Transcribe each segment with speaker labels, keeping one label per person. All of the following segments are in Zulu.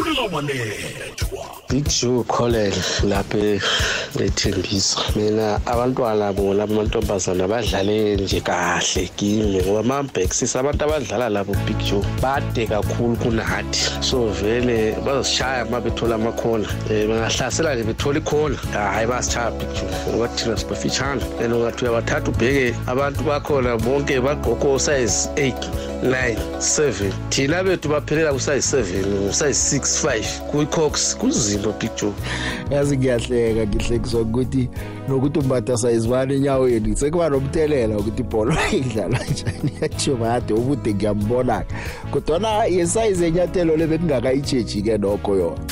Speaker 1: kufuneka wanethwa
Speaker 2: Big Joe Colin lapha ethembisa. Mina abantwana bona amantombazana badlale nje kahle kimi ngoba mambhekisisa abantu abadlala labo Big Joe bade kakhulu kunathi so vele bazosishaya uma bethola amakhona um bangahlasela nje bethola ikhona hayi basishaya Big Joe. Ngoba thina sibafitshane. And ungathi uyabathatha ubheke abantu bakhona bonke bagqoko size 8 9 7 thina bethu baphelela kusize 7 usize 6 5 kuyi-cox kunzima big joe.
Speaker 3: Yazi ngiyahleka ngihlekiswa ukuthi nokuthi umbatha sayizibani enyaweni sekuba nomthelela ukuthi ibhola idlalwa njani yatsho bade ubude ngiyambona-ke. Kodwana yesayizi enyathelo le bekungakayijeji-ke nokho yona.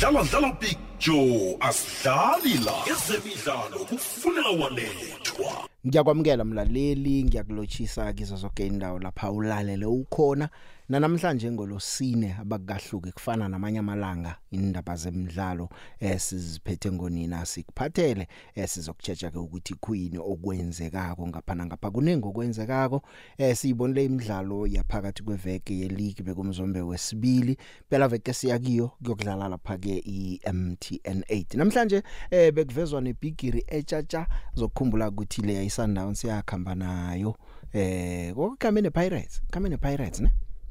Speaker 1: Dlala dlala big joe. Asidlali la. Ezemidlalo kufuneka wanethwa
Speaker 3: ngiyakwamukela mlaleli. Ngiyakulotshisa kizo zonke indawo lapha ulalele ukhona. Nanamhlanje ngolosine abakahluki kufana namanye amalanga indaba zemidlalo esiziphethe ngonina sikuphathele esizokutsheja ke ukuthi kuyini okwenzekako ngapha ngapha kuningi okwenzekako esiyibonile imidlalo yaphakathi kweveke yeleague bekumzombe wesibili. Phela veke siyakiyo kuyokudlala lapha ke iMTN 8 namhlanje eh bekuvezwa nebigiri echacha zokukhumbula ukuthi le yayiSundowns yakhamba nayo. Eh kokukhambene Pirates khambene Pirates ne?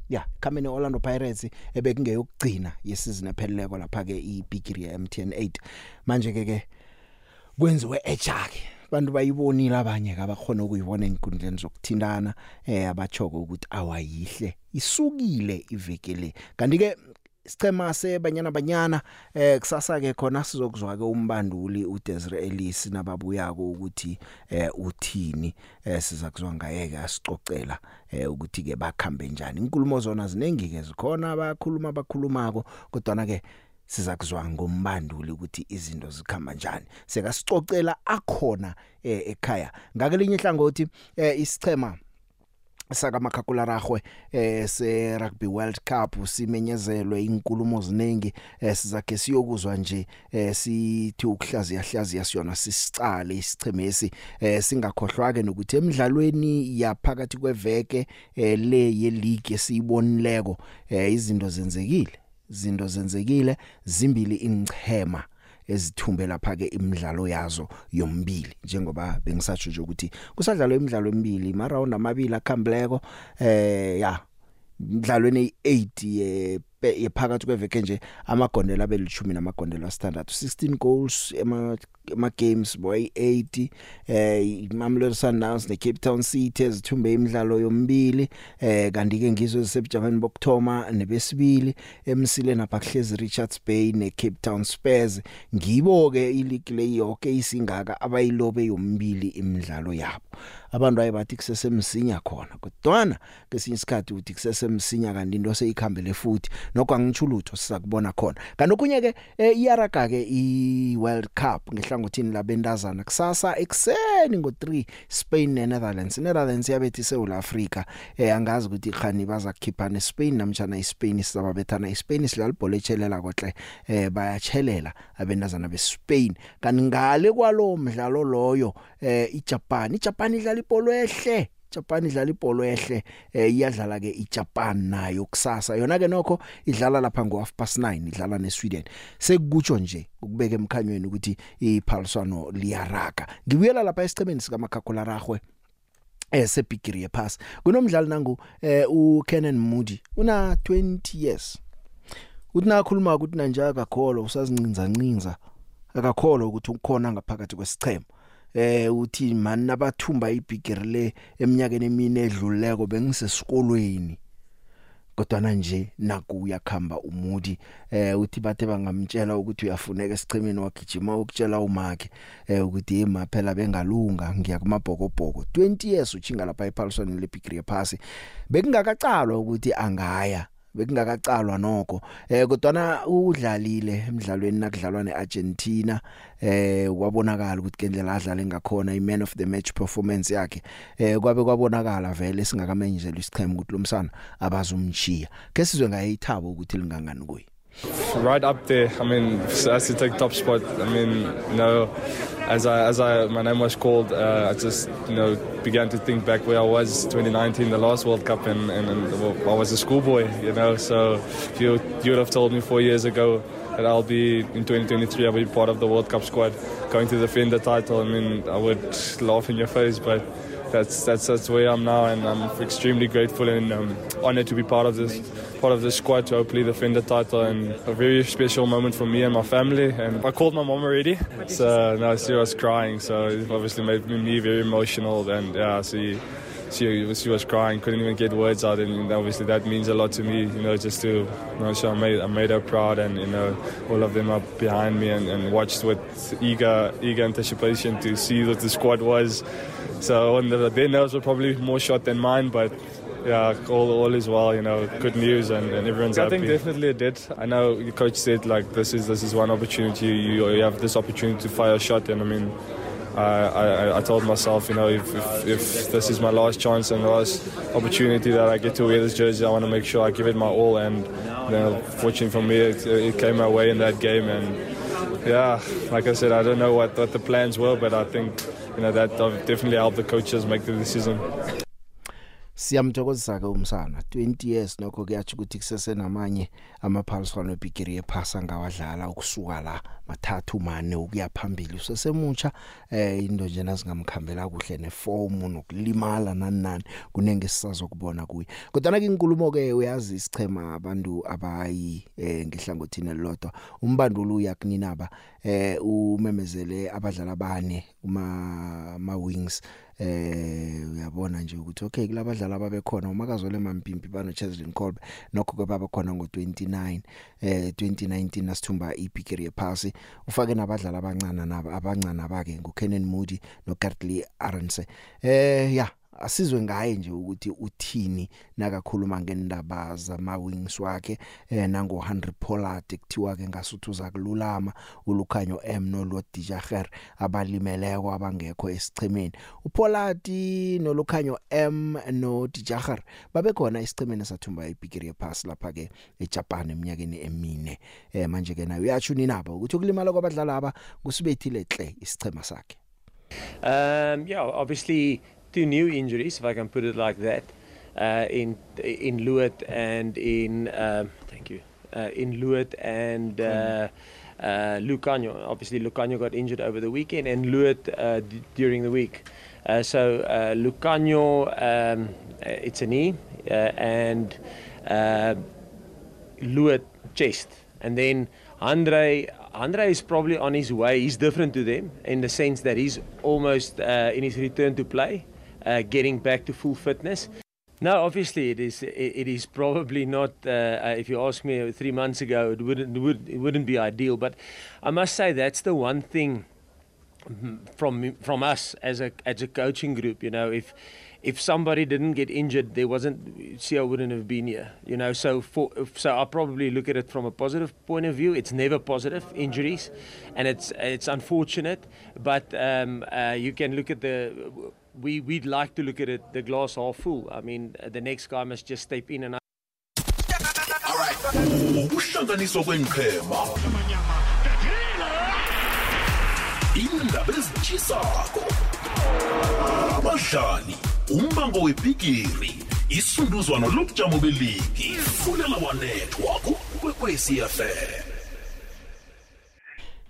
Speaker 3: Ya Kamene Orlando Pirates ebekungeyokugcina yesizini epheleleko lapha ke ibigiri ya MTN 8 manje ke ke kwenziwe ejake abantu bayibonile abanye kabakhona ukuyibona enkundleni zokuthindana eh abachoko ukuthi awayihle isukile iveke le. Kanti ke sichema sebanyana banyana eh kusasa ke khona sizokuzwa ke umbanduli uDesire Ellis nababuyako ukuthi eh uthini eh siza kuzwa ngayeke asicocela eh ukuthi ke bakhambe njani. Inkulumo zona zinengi ke zikhona abakhuluma abakhulumako kodwa ke siza kuzwa ngombanduli ukuthi izinto zikhamba njani. Sekasicocela akhona eh, ekhaya. Ngakelinye ihlangothi eh, isichema saka makhakularagwe eh se rugby world cup simenyezelwe inkulumo ziningi eh sizakhe siyokuzwa nje eh sithi ukuhlaziya hlaziya siyona sisicale isichemesi eh singakhohlwa ke nokuthi emidlalweni yaphakathi kweveke eh le ye league esiyibonileko eh izinto zenzekile izinto zenzekile zimbili ingchema ezithumbe lapha ke imidlalo yazo yombili njengoba bengisatsho nje ukuthi kusadlalwa imidlalo emibili maround amabili akhambleko eh ya imidlalweni 8 yephakathi kweveke nje amagondela abelithumi namagondela asithandathu. 16 goals ema ama games boy 80 eh Mamelodi Sundowns ne Cape Town City ezithumbe imidlalo yombili eh kanti ke ngizo zisebujameni bokthoma nebesibili. Emsile napha kuhlezi Richards Bay ne Cape Town Spurs. Ngibo ke ileague le yonke isingaka abayilobe yombili imidlalo yabo. Abantu ayibathi kusesemsinya khona kodwana kesinye isikhathi uthi kusesemsinya kanti into seyikhambele futhi. Nokho angithulutho sizakubona khona. Kanti okunye ke iyaraga ke i World Cup ngehlangothini labendazana kusasa ekseni ngo3 Spain ne Netherlands Netherlands yabethi eSouth Africa eh angazi ukuthi khani baza kukhiphana Spain namtjana iSpain sizababethana. iSpain sidlala ibhola echelela kohle eh bayachelela abendazana beSpain. Kanti ngale kwalo mdlalo loyo eh iJapan iJapan idlala ibhola ehle. Japan idlala ibhola ehle eh iyadlala ke iJapan nayo kusasa. Yona ke nokho idlala lapha ngo half past 9 idlala neSweden. Sekukutsho nje ukubeka emkhanyweni ukuthi iphaliswano liyaraga ngibuyela lapha esichemeni sika Makhakhula Ragwe eh sebigiri yepass kunomdlali nangu eh uKenan Moody una 20 years. Uthi nakhuluma ukuthi nanje akakholo usazincinza ncinza akakholo ukuthi ukhona ngaphakathi kwesichema eh uthi man nabathumba ibigiri le eminyakeni emine edluleko bengisesikolweni. Kodwa nje naku uyakhamba umudi eh uthi bathe bangamtshela ukuthi uyafuneka esichemeni wagijima ukutshela umakhe eh ukuthi ema phela bengalunga ngiya kumabhokobhoko. 20 years uchinga lapha ePaulson lebigree pass bekungakacalwa ukuthi angaya. Bekungakacalwa nokho. Eh kodwa udlalile emidlalweni nakudlalwa neArgentina eh kwabonakala ukuthi kendlela adlala ngakhona i man of the match performance yakhe eh kwabe kwabonakala vele singakamenyezela isicheme ukuthi lo msana abazumjhiya ke sizwe ngaye ithabo ukuthi lingangani kuye?
Speaker 4: Right up there. I mean, as to take top spot. I mean, you know, as I as I my name was called, uh, I just you know began to think back where I was 2019, the last World Cup, and, and, and I was a schoolboy. You know, so if you you would have told me four years ago that I'll be in 2023, I'll be part of the World Cup squad, going to defend the title. I mean, I would laugh in your face, but that's that's that's where I'm now, and I'm extremely grateful and um, honoured to be part of this part of this squad to hopefully defend the title, and a very special moment for me and my family. And I called my mom already, so now she was crying, so it obviously made me very emotional, and yeah, she. She, she was crying, couldn't even get words out, and obviously that means a lot to me. You know, just to you know, so I made I made her proud, and you know, all of them are behind me, and, and watched with eager eager anticipation to see what the squad was. So and the, their nerves were probably more shot than mine, but yeah, all, all is well. You know, good news, and, and everyone's I happy. I think definitely it did. I know your coach said like this is this is one opportunity. You, you have this opportunity to fire a shot, and I mean. I, I, I told myself, you know, if, if, if this is my last chance and last opportunity that I get to wear this jersey, I want to make sure I give it my all. And you know, fortunately for me, it, it came my way in that game. And yeah, like I said, I don't know what, what the plans were, but I think you know that definitely helped the coaches make the decision.
Speaker 3: Siyamthokozisa ke umsana. 20 years nokho kuyathi ukuthi kusese namanye amaphaliswano ebigiri yephasa ngawadlala ukusuka la mathathu mane ukuya phambili. Usesemutsha eh into njena singamkhambela kuhle neform nokulimala nani nani kunenge sisazokubona kuye. Kodwa ke inkulumo ke uyazi isichema abantu abayi eh ngihlangothini lodwa umbandulo uyakuninaba eh umemezele abadlali abane uma ma wings eh uyabona nje ukuthi okay kulabadlali ababekhona umakazole mampimpi bano Cheslin Kolbe nokho ke baba khona ngo29 eh 2019 nasithumba iBigiri yephasi. Ufake nabadlali abancane nabo abancane abake nguKenan Moody noGartley Arendse. Eh ya asizwe ngaye nje ukuthi uthini nakakhuluma ngendaba zama wings wakhe eh nango Henry Pollard ekuthiwa ke ngasuthu zakululama ulukhanyo M no Lodijager abalimeleko abangekho esichemeni. uPollard nolukhanyo M no Dijager babekhona esichemeni sathumba ibigiri yepass lapha ke eJapan eminyakeni emine. Eh manje ke nayo uyatsho ninabo ukuthi ukulimala kwabadlali aba kusibethile hle isichema sakhe.
Speaker 5: Um yeah obviously two new injuries, if I can put it like that, uh, in in Luet and in um, thank you uh, in Luet and uh, uh, Lucanio. Obviously, Lucanio got injured over the weekend, and Luet uh, d- during the week. Uh, so uh, Lucanio, um, it's a knee, uh, and uh, Luet chest, and then Andre. Andre is probably on his way. He's different to them in the sense that he's almost uh, in his return to play. Uh, getting back to full fitness. No, obviously it is. It is probably not. Uh, uh, if you ask me three months ago, it wouldn't. Would, it wouldn't be ideal. But I must say that's the one thing from from us as a as a coaching group. You know, if if somebody didn't get injured, there wasn't. I wouldn't have been here. You know, so for so I probably look at it from a positive point of view. It's never positive injuries, and it's it's unfortunate. But um, uh, you can look at the we we'd like to look at it the glass half full. I mean, the next guy must just step in and.
Speaker 1: All right. Ukuhlanganiswa kwenqhema. Indaba ezitshisako. Abadlali, umbango webigiri, isunduzwano lobujamo beligi, fulela wanethwa kwekwezi FM.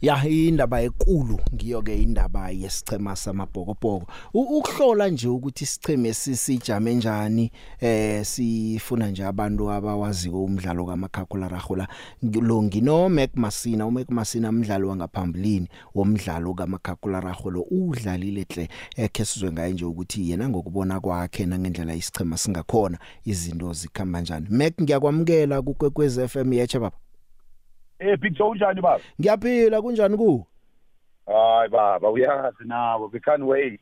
Speaker 3: Ya indaba enkulu ngiyo ke indaba yesichema samabhokobhoko. Ukuhlola nje ukuthi isicheme sisijame njani eh sifuna nje abantu abawaziko umdlalo kaMakhakhula Rahula lo ngino Mac Masina uMac Masina umdlalo wangaphambilini womdlalo kaMakhakhula Rahula udlalile hle ekhe sizwe ngaye nje ukuthi yena ngokubona kwakhe nangendlela isichema singakhona izinto zikhamba njani. Mac ngiyakwamukela ku Kwekwez FM yeche baba.
Speaker 6: Eh Big Joe unjani baba?
Speaker 3: Ngiyaphila kunjani ku?
Speaker 6: Hayi baba uyazi nawo we can't wait.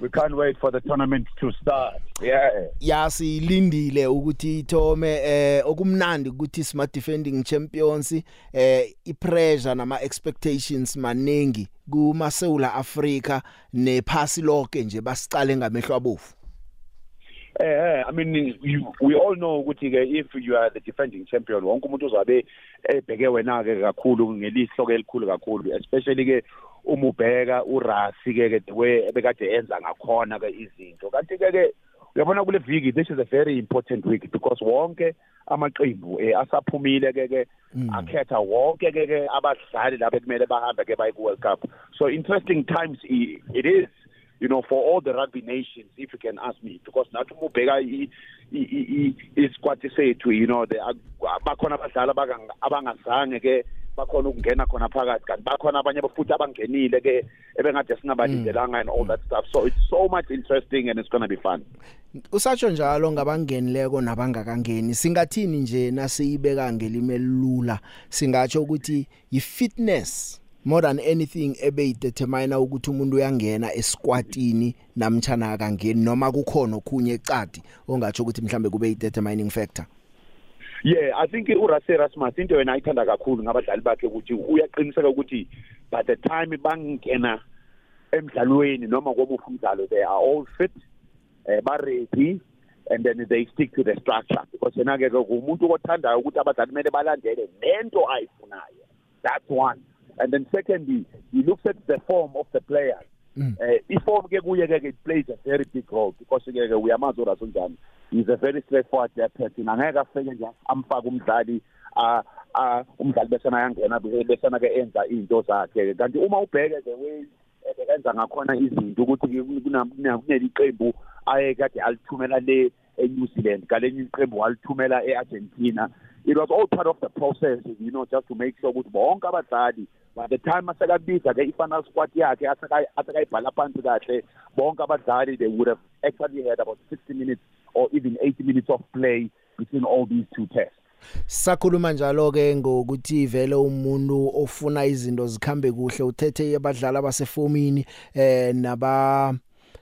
Speaker 6: We can't wait for the tournament to start. Yeah.
Speaker 3: Yasilindile ukuthi ithome eh okumnandi ukuthi smart defending champions eh ipressure nama expectations maningi kuma South Africa nephasi lonke nje basicale ngamehlo abofu.
Speaker 6: Eh, I mean, you, we all know ukuthi ke if you are the defending champion, wonke umuntu uzabe ebheke wena ke kakhulu ngelihlo ke elikhulu kakhulu, especially ke uma ubheka uRasi ke ke ebekade enza ngakhona ke izinto. Kanti ke ke uyabona kule viki this is a very important week because wonke amaqembu eh, asaphumile ke ke akhetha wonke ke ke abadlali lapha kumele bahambe ke baye ku World Cup. So interesting times it is you know, for all the rugby nations, if you can ask me, because nathi uma ubheka i- i- i- i- isquad sethu, you know, the bakhona abadlali abanga- abangazange ke bakhona ukungena khona phakathi kanti bakhona abanye futhi abangenile ke ebengade singabalindelanga and all that stuff. So it's so much interesting and it's going to be fun.
Speaker 3: Usatsho njalo ngabangenileko nabangakangeni. Singathini nje nasiyibeka ngelime elula singatsho ukuthi yi fitness more than anything ebeyidetermine ukuthi umuntu uyangena esquatini namtjana akangeni noma kukhona okhunye ecadi ongatsho ukuthi mhlambe kube yi determining factor?
Speaker 6: Yeah i think uRase Erasmus into yena ayithanda kakhulu ngabadlali bakhe ukuthi uyaqiniseka ukuthi by the time bangena emdlalweni noma komuphi umdlalo they are all fit eh ba ready and then they stick to the structure. Because yena ke umuntu othandayo ukuthi abadlali kumele balandele lento ayifunayo. That's one. And then secondly he looks at the form of the players eh iform ke kuye ke it plays a very big role because ke ke uyamazi uRaso njani he's a very straightforward person angeke afike nje amfaka umdlali a a umdlali besana yangena besana ke enza izinto zakhe. Kanti uma ubheke the way ebenza ngakhona izinto ukuthi kuneliqembu aye kade alithumela le eNew Zealand galenye iqembu walithumela eArgentina. It was all part of the process you know just to make sure ukuthi bonke abadlali by the time asekabiza ke i-final squad yakhe asekayibhala phansi kahle bonke abadlali they would have actually had about 60 minutes or even 80 minutes of play between all these two tests.
Speaker 3: Sakhuluma njalo ke ngokuthi vele umuntu ofuna izinto zikhambe kuhle uthethe abadlali abasefomini eh naba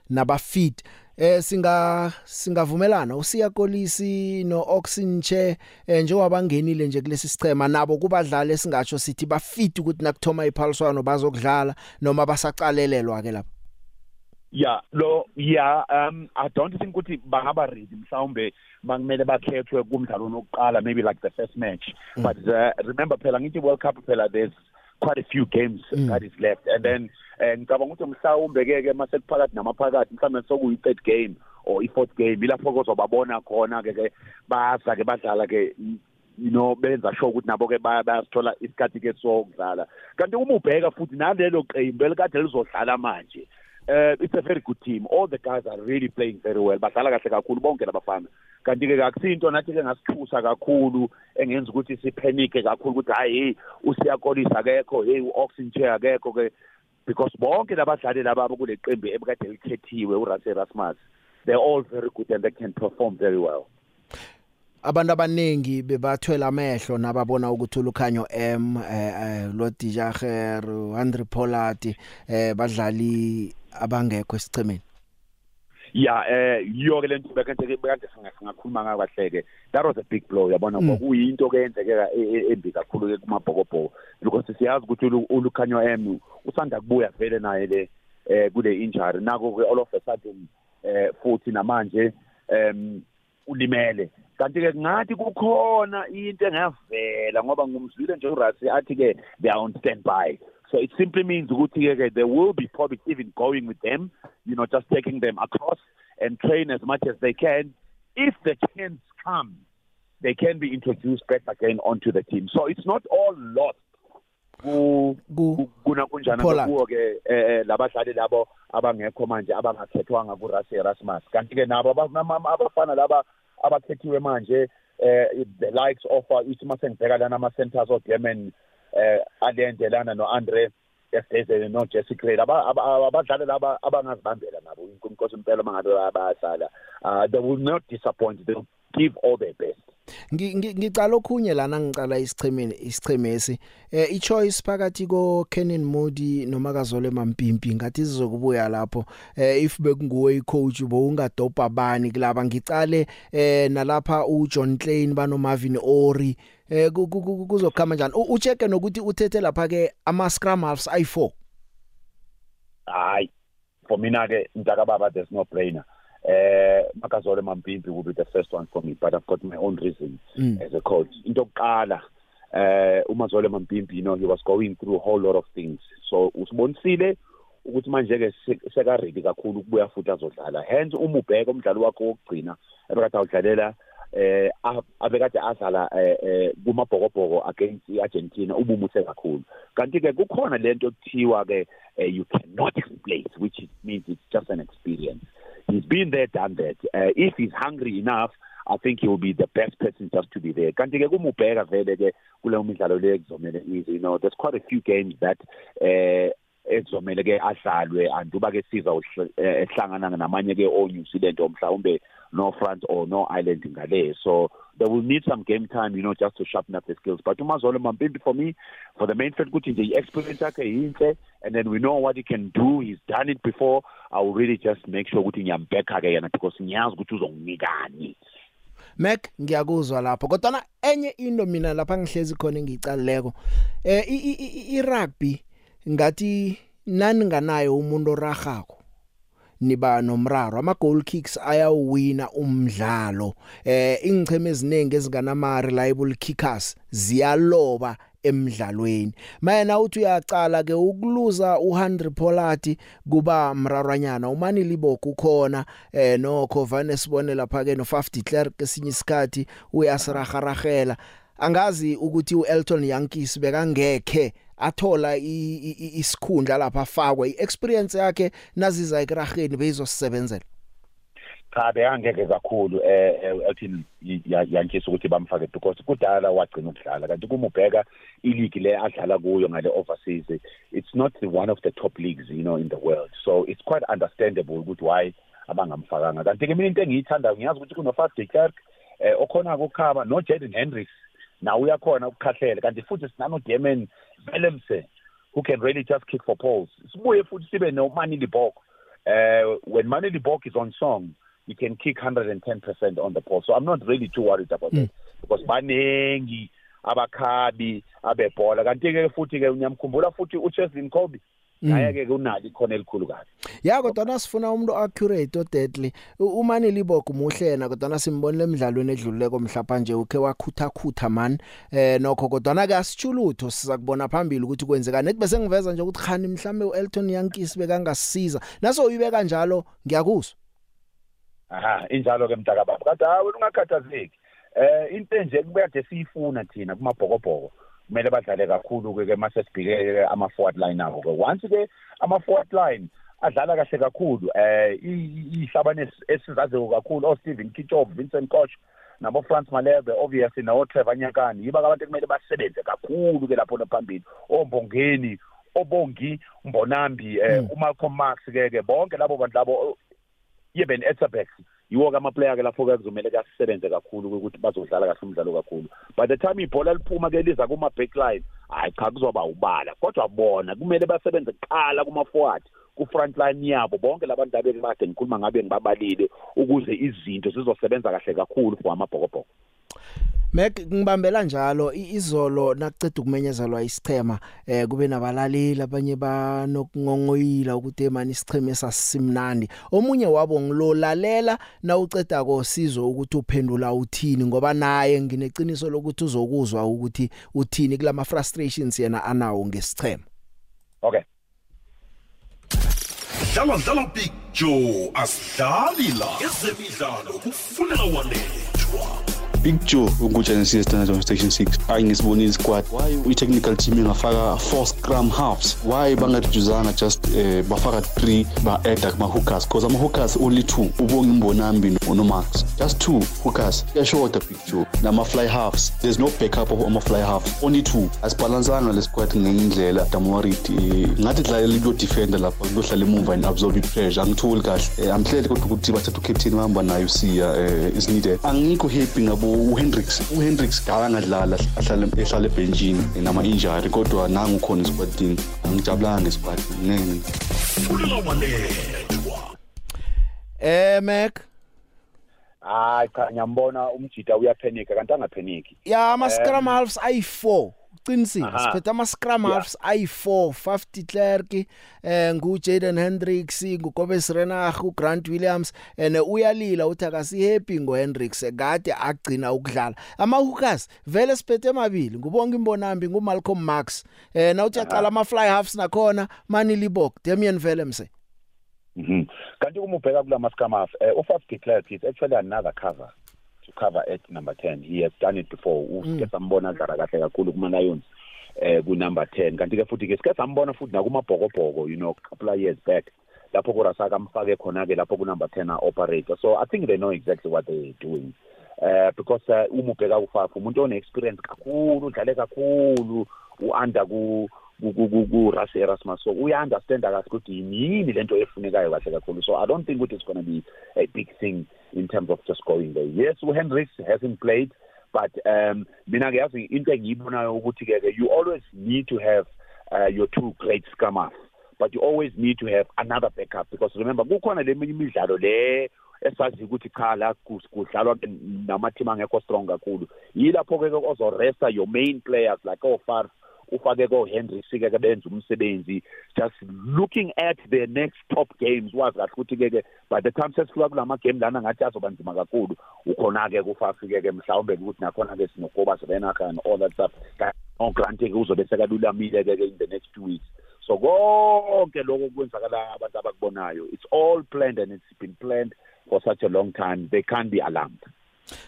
Speaker 3: naba fit eh singa singavumelana usiya kolisi no Oxenche eh njengobangenile nje kulesi sichema nabo kubadlali esingatsho sithi ba fit ukuthi nakuthoma iphaliswano bazokudlala noma basaqalelelwa ke lapha
Speaker 6: Yeah, lo yeah, um I don't think ukuthi bangaba ready mhlawumbe bangimele bakhethwe kumdlalo wokuqala maybe like the first match. Mm. But uh, remember phela ngithi World Cup phela there's quite a few games mm. that is left. And then ngicabanga ukuthi mhlawumbe ke mase kuphakathi namaphakathi mhlawumbe sokuyi third game or i fourth game ilapho kozobabona khona ke ke baza ke badlala ke you know benza sure ukuthi nabo ke bayasithola isikhathi ke sokudlala. Kanti uma ubheka futhi nalelo qembu elikade lizodlala manje uh, it's a very good team. All the guys are really playing very well. Badlala kahle kakhulu bonke labafana kanti ke akusinto nathi ke ngasithusa kakhulu engenza ukuthi siphenike kakhulu ukuthi hayi usiyakolisa akekho hey uoxygen akekho ke. Because bonke labadlali laba kule qembu ebekade likhethiwe uRase Erasmus they're all very good and they can perform very well.
Speaker 3: Abantu abanengi bebathwela amehlo nababona ukuthi ulukhanyo M eh lo Dijager Andre Pollard eh badlali abangekho esichemeni
Speaker 6: yeah eh yiyo ke lento bekade bekade singakhuluma ngayo kahleke that was a big blow yabona kwakuyinto ke yenzekeka embi kakhulu ke kumabhokobhoko. Because siyazi ukuthi ulukhanyo M usanda kubuya vele naye le eh kule injury. Nako ke all of a sudden eh futhi namanje em ulimele. Kanti ke ngathi kukhona into engavela ngoba ngumzwile nje uRasi athi ke they are on standby. So it simply means ukuthi ke there will be probably even going with them you know just taking them across and train as much as they can. If the chance comes they can be introduced back again onto the team. So it's not all lost. Ku kuna kunjana kuwo ke eh labadlali labo abangekho manje abangakhethwanga ku Rasi Erasmus kanti ke nabo abafana laba abakhethiwe manje eh the likes of ithi masengibheka lana ama centers of German eh alendelana no Andre Esezele no Jesse Clay abadlali laba abangazibambela nabo inkosi impela mangabe bayadlala they will not disappoint they will give all their best.
Speaker 3: Ngicala okhunye lana ngicala isichemeni isichemesi. Eh ichoice phakathi ko Kenan Modi noma kazole Mampimpi ngathi sizokubuya lapho. Eh if bekunguwe icoach bo ungadopa bani kulaba ngicale eh nalapha uJohn Klein bano Marvin Ori eh kuzokhama njani? Ucheke nokuthi uthethe lapha ke ama scrum halves i4
Speaker 6: hayi for mina ke mntaka baba there's no brainer. Uh Makazole Mampimpi will be the first one for me but I've got my own reasons mm. as a coach. Into yokuqala eh uMazole Mampimpi you know he was going through a whole lot of things. So usibonisile ukuthi manje ke seka ready kakhulu ukubuya futhi azodlala. Hence uma ubheka umdlalo wakhe wokugcina ebekade awudlalela eh abekade adlala eh kumabhokobhoko against iArgentina ubumuthe kakhulu. Kanti ke kukhona lento ekuthiwa ke you cannot explain which means it's just an experience. He's been there done that. Uh, if he's hungry enough I think he will be the best person just to be there. Kanti ke kumubheka vele ke kuleyo midlalo le kuzomela easy you know there's quite a few games that eh ekuzomela ke adlalwe anduba ke siza ehlangana namanye ke o New Zealand omhlawumbe no France or no Ireland ngale. So they will need some game time you know just to sharpen up the skills. But umazolo mampimpi for me for the main field ukuthi nje experience yakhe yinhle and then we know what he can do. He's done it before. I will really just make sure ukuthi ngiyambeka ke yena because ngiyazi ukuthi uzonginikani
Speaker 3: Mac ngiyakuzwa lapho. Kodwa enye into mina lapha ngihlezi khona ngicaleko eh i rugby ngathi nani nganayo umuntu oragako niba nomraro. Ama goal kicks ayawina umdlalo. Eh ingcheme eziningi ezinganama reliable kickers ziyaloba emidlalweni mayena uthi uyacala ke ukuluza uHenry Pollard kuba mrarwanyana. Umani liboko ukhona eh no Covane sibone lapha ke no Faf de Klerk esinye isikhathi uyasiragaragela angazi ukuthi uElton Yankees bekangekhe athola isikhundla lapha afakwe. Iexperience yakhe naziza ekrageni bezosebenzela
Speaker 6: cha bekangeke kakhulu eh Elton yankisa ukuthi bamfake because kudala wagcina ukudlala kanti kuma ubheka ileague le adlala kuyo ngale overseas it's not one of the top leagues you know in the world. So it's quite understandable ukuthi why abangamfakanga. Kanti ke mina into engiyithanda ngiyazi ukuthi kuno Faf de Klerk eh okhona ukukhaba no Jaden Hendricks nawe uyakhona ukukhahlela kanti futhi sinano Diemen Bellemse who can really just kick for poles sibuye futhi sibe no Mani Libok uh when Mani Libok is on song you can kick 110% on the pole so i'm not really too worried about mm. that because banengi abakhabi abebhola. Kanti ke futhi ke unyamkhumbula futhi uCheslin Kobe naye ke kunali khona elikhulu kahle
Speaker 3: ya kodwa nasifuna umuntu accurate odedly umani liboko muhlena kodwa nasimbonile emidlalweni edluleko mhlapa nje ukhe wakhutha khutha man. Eh nokho kodwa na ke asitshulutho siza kubona phambili ukuthi kwenzeka nethi bese ngiveza nje ukuthi khani mhlambe uElton Yankees bekangasiza. Naso uyibeka njalo ngiyakuzwa.
Speaker 6: Aha injalo ke mntaka baba kade hawe ungakhathazeki eh into nje kubekade siyifuna thina kumabhokobhoko kumele badlale kakhulu ke mase sibhike ama forward line abo ke once ke ama forward line adlala kahle kakhulu eh ihlabane esizaziyo kakhulu o Steven Kitchop Vincent Koch nabo France Malebe obviously nawo Trevor Nyakani. Yiba abantu kumele basebenze kakhulu ke lapho phambili ombongeni obongi mbonambi eh uMalcolm Max ke ke bonke labo bantu labo yeben Etterbeck yiwo ke ama player ke lapho ke kuzomela kasebenze kakhulu ukuthi bazodlala kahle umdlalo kakhulu. By the time ibhola liphuma ke liza kuma backline hayi cha kuzoba ubala. Kodwa bona kumele basebenze kuqala kuma forward ku front line yabo. Bonke labantu abeke bade ngikhuluma ngabe ngibabalile ukuze izinto zizosebenza kahle kakhulu for amabhokobhoko.
Speaker 3: Mek ngibambela njalo izolo nakuceda ukumenyezelwa isichema eh kube nabalaleli abanye banokungongoyila ukuthi emani isicheme sasisimnandi omunye wabo ngilolalela na uceda kosizo ukuthi uphendula uthini ngoba naye ngineqiniso lokuthi uzokuzwa ukuthi uthini kulama frustrations yena anawo ngesichema
Speaker 6: Okay.
Speaker 1: Dlala dlala Big Joe asidlali la. Ezemidlalo kufunela wanethwa.
Speaker 7: Big Joe ukugenesis standard on station 6 ayingisibonile squad why i-technical team ingafaka four scrum halves? Why bangarijuzanga just uh, bafaka three ba-adda kuma-hookers? Because ama-hookers only two. Ubonge imbonambi nomax just two hookers. Kuyashoda Big Joe. Nama-fly halves. There's no backup of ama-fly half only two. Asibhalansanga le squad ngenye indlela damorit um ngathi dlalela kuyodefenda lapha kuyohlala emuva and absorb i-pressure. Angitholi kahle. Um amhlele kodwa ukuthi bathatha ucaptain bahamba nayo siya um is needed. Angikho happy ngabo uHendrix uHendrix akangadlala ahlale ehlale ebhenjini enama injury kodwa nangu khona isquadini angijabulanga
Speaker 1: isquad nene.
Speaker 3: Eh Mac?
Speaker 6: Hayi cha ngiyambona umjida uyaphenika kanti angapheniki.
Speaker 3: Ya ama scrum eh, halves ayi 4
Speaker 6: qinisile
Speaker 3: siphethe ama scrum halves ayi4 5 de Klerk eh ngu Jaden Hendricks ngukobes Renach u Grant Williams eh, ene uyalila uthi akasi happy ngo Hendricks kade eh, agcina ukudlala. Ama hookers vele siphethe mabili ngubonga imbonambi ngu Malcolm Max eh na uthi aqala ama fly halves nakhona mani libok Damian Velemse
Speaker 6: Mhm. Kanti uma ubheka kula mascum half eh u5 de Klerk is actually another cover. Cover at number 10. He has done it before. Usike sambona dlala kahle kakhulu kuma Lions eh ku number 10. Kanti ke futhi ke sike sambona futhi nakumabhokobhoko, you know, couple of years back. Lapho kurasaka amfake khona ke lapho ku number 10 a operator. So I think they know exactly what they're doing. Uh because uh, uma ubheka uFaf umuntu one experience kakhulu, udlale kakhulu, uanda ku ku ku ku ku Rasi Erasmus. So uya understand kahle ukuthi yini lento efunekayo kahle kakhulu. So i don't think it's going to be a big thing in terms of just going there. Yes uHendricks hasn't played but um mina ngiyazi into engiyibonayo ukuthi ke you always need to have uh, your two great scammers but you always need to have another backup because remember kukhona leminye imidlalo le esazi ukuthi cha la kudlalwa ke namateam angekho strong kakhulu. Yilapho ke ozoresta your main players like ofar ufake ko Henry sike ke benza umsebenzi just looking at the next top games. Wazi kahle ukuthi ke ke by the time sesifika kulama game lana ngathi azoba nzima kakhulu ukhona ke kufafike ke mhlawumbe ukuthi nakhona ke sinokuba Serenaka and all that stuff. No grant ke uzobe sekalulamile ke ke in the next two weeks. So konke lokho kwenzakala abantu abakubonayo it's all planned and it's been planned for such a long time. They can't be alarmed.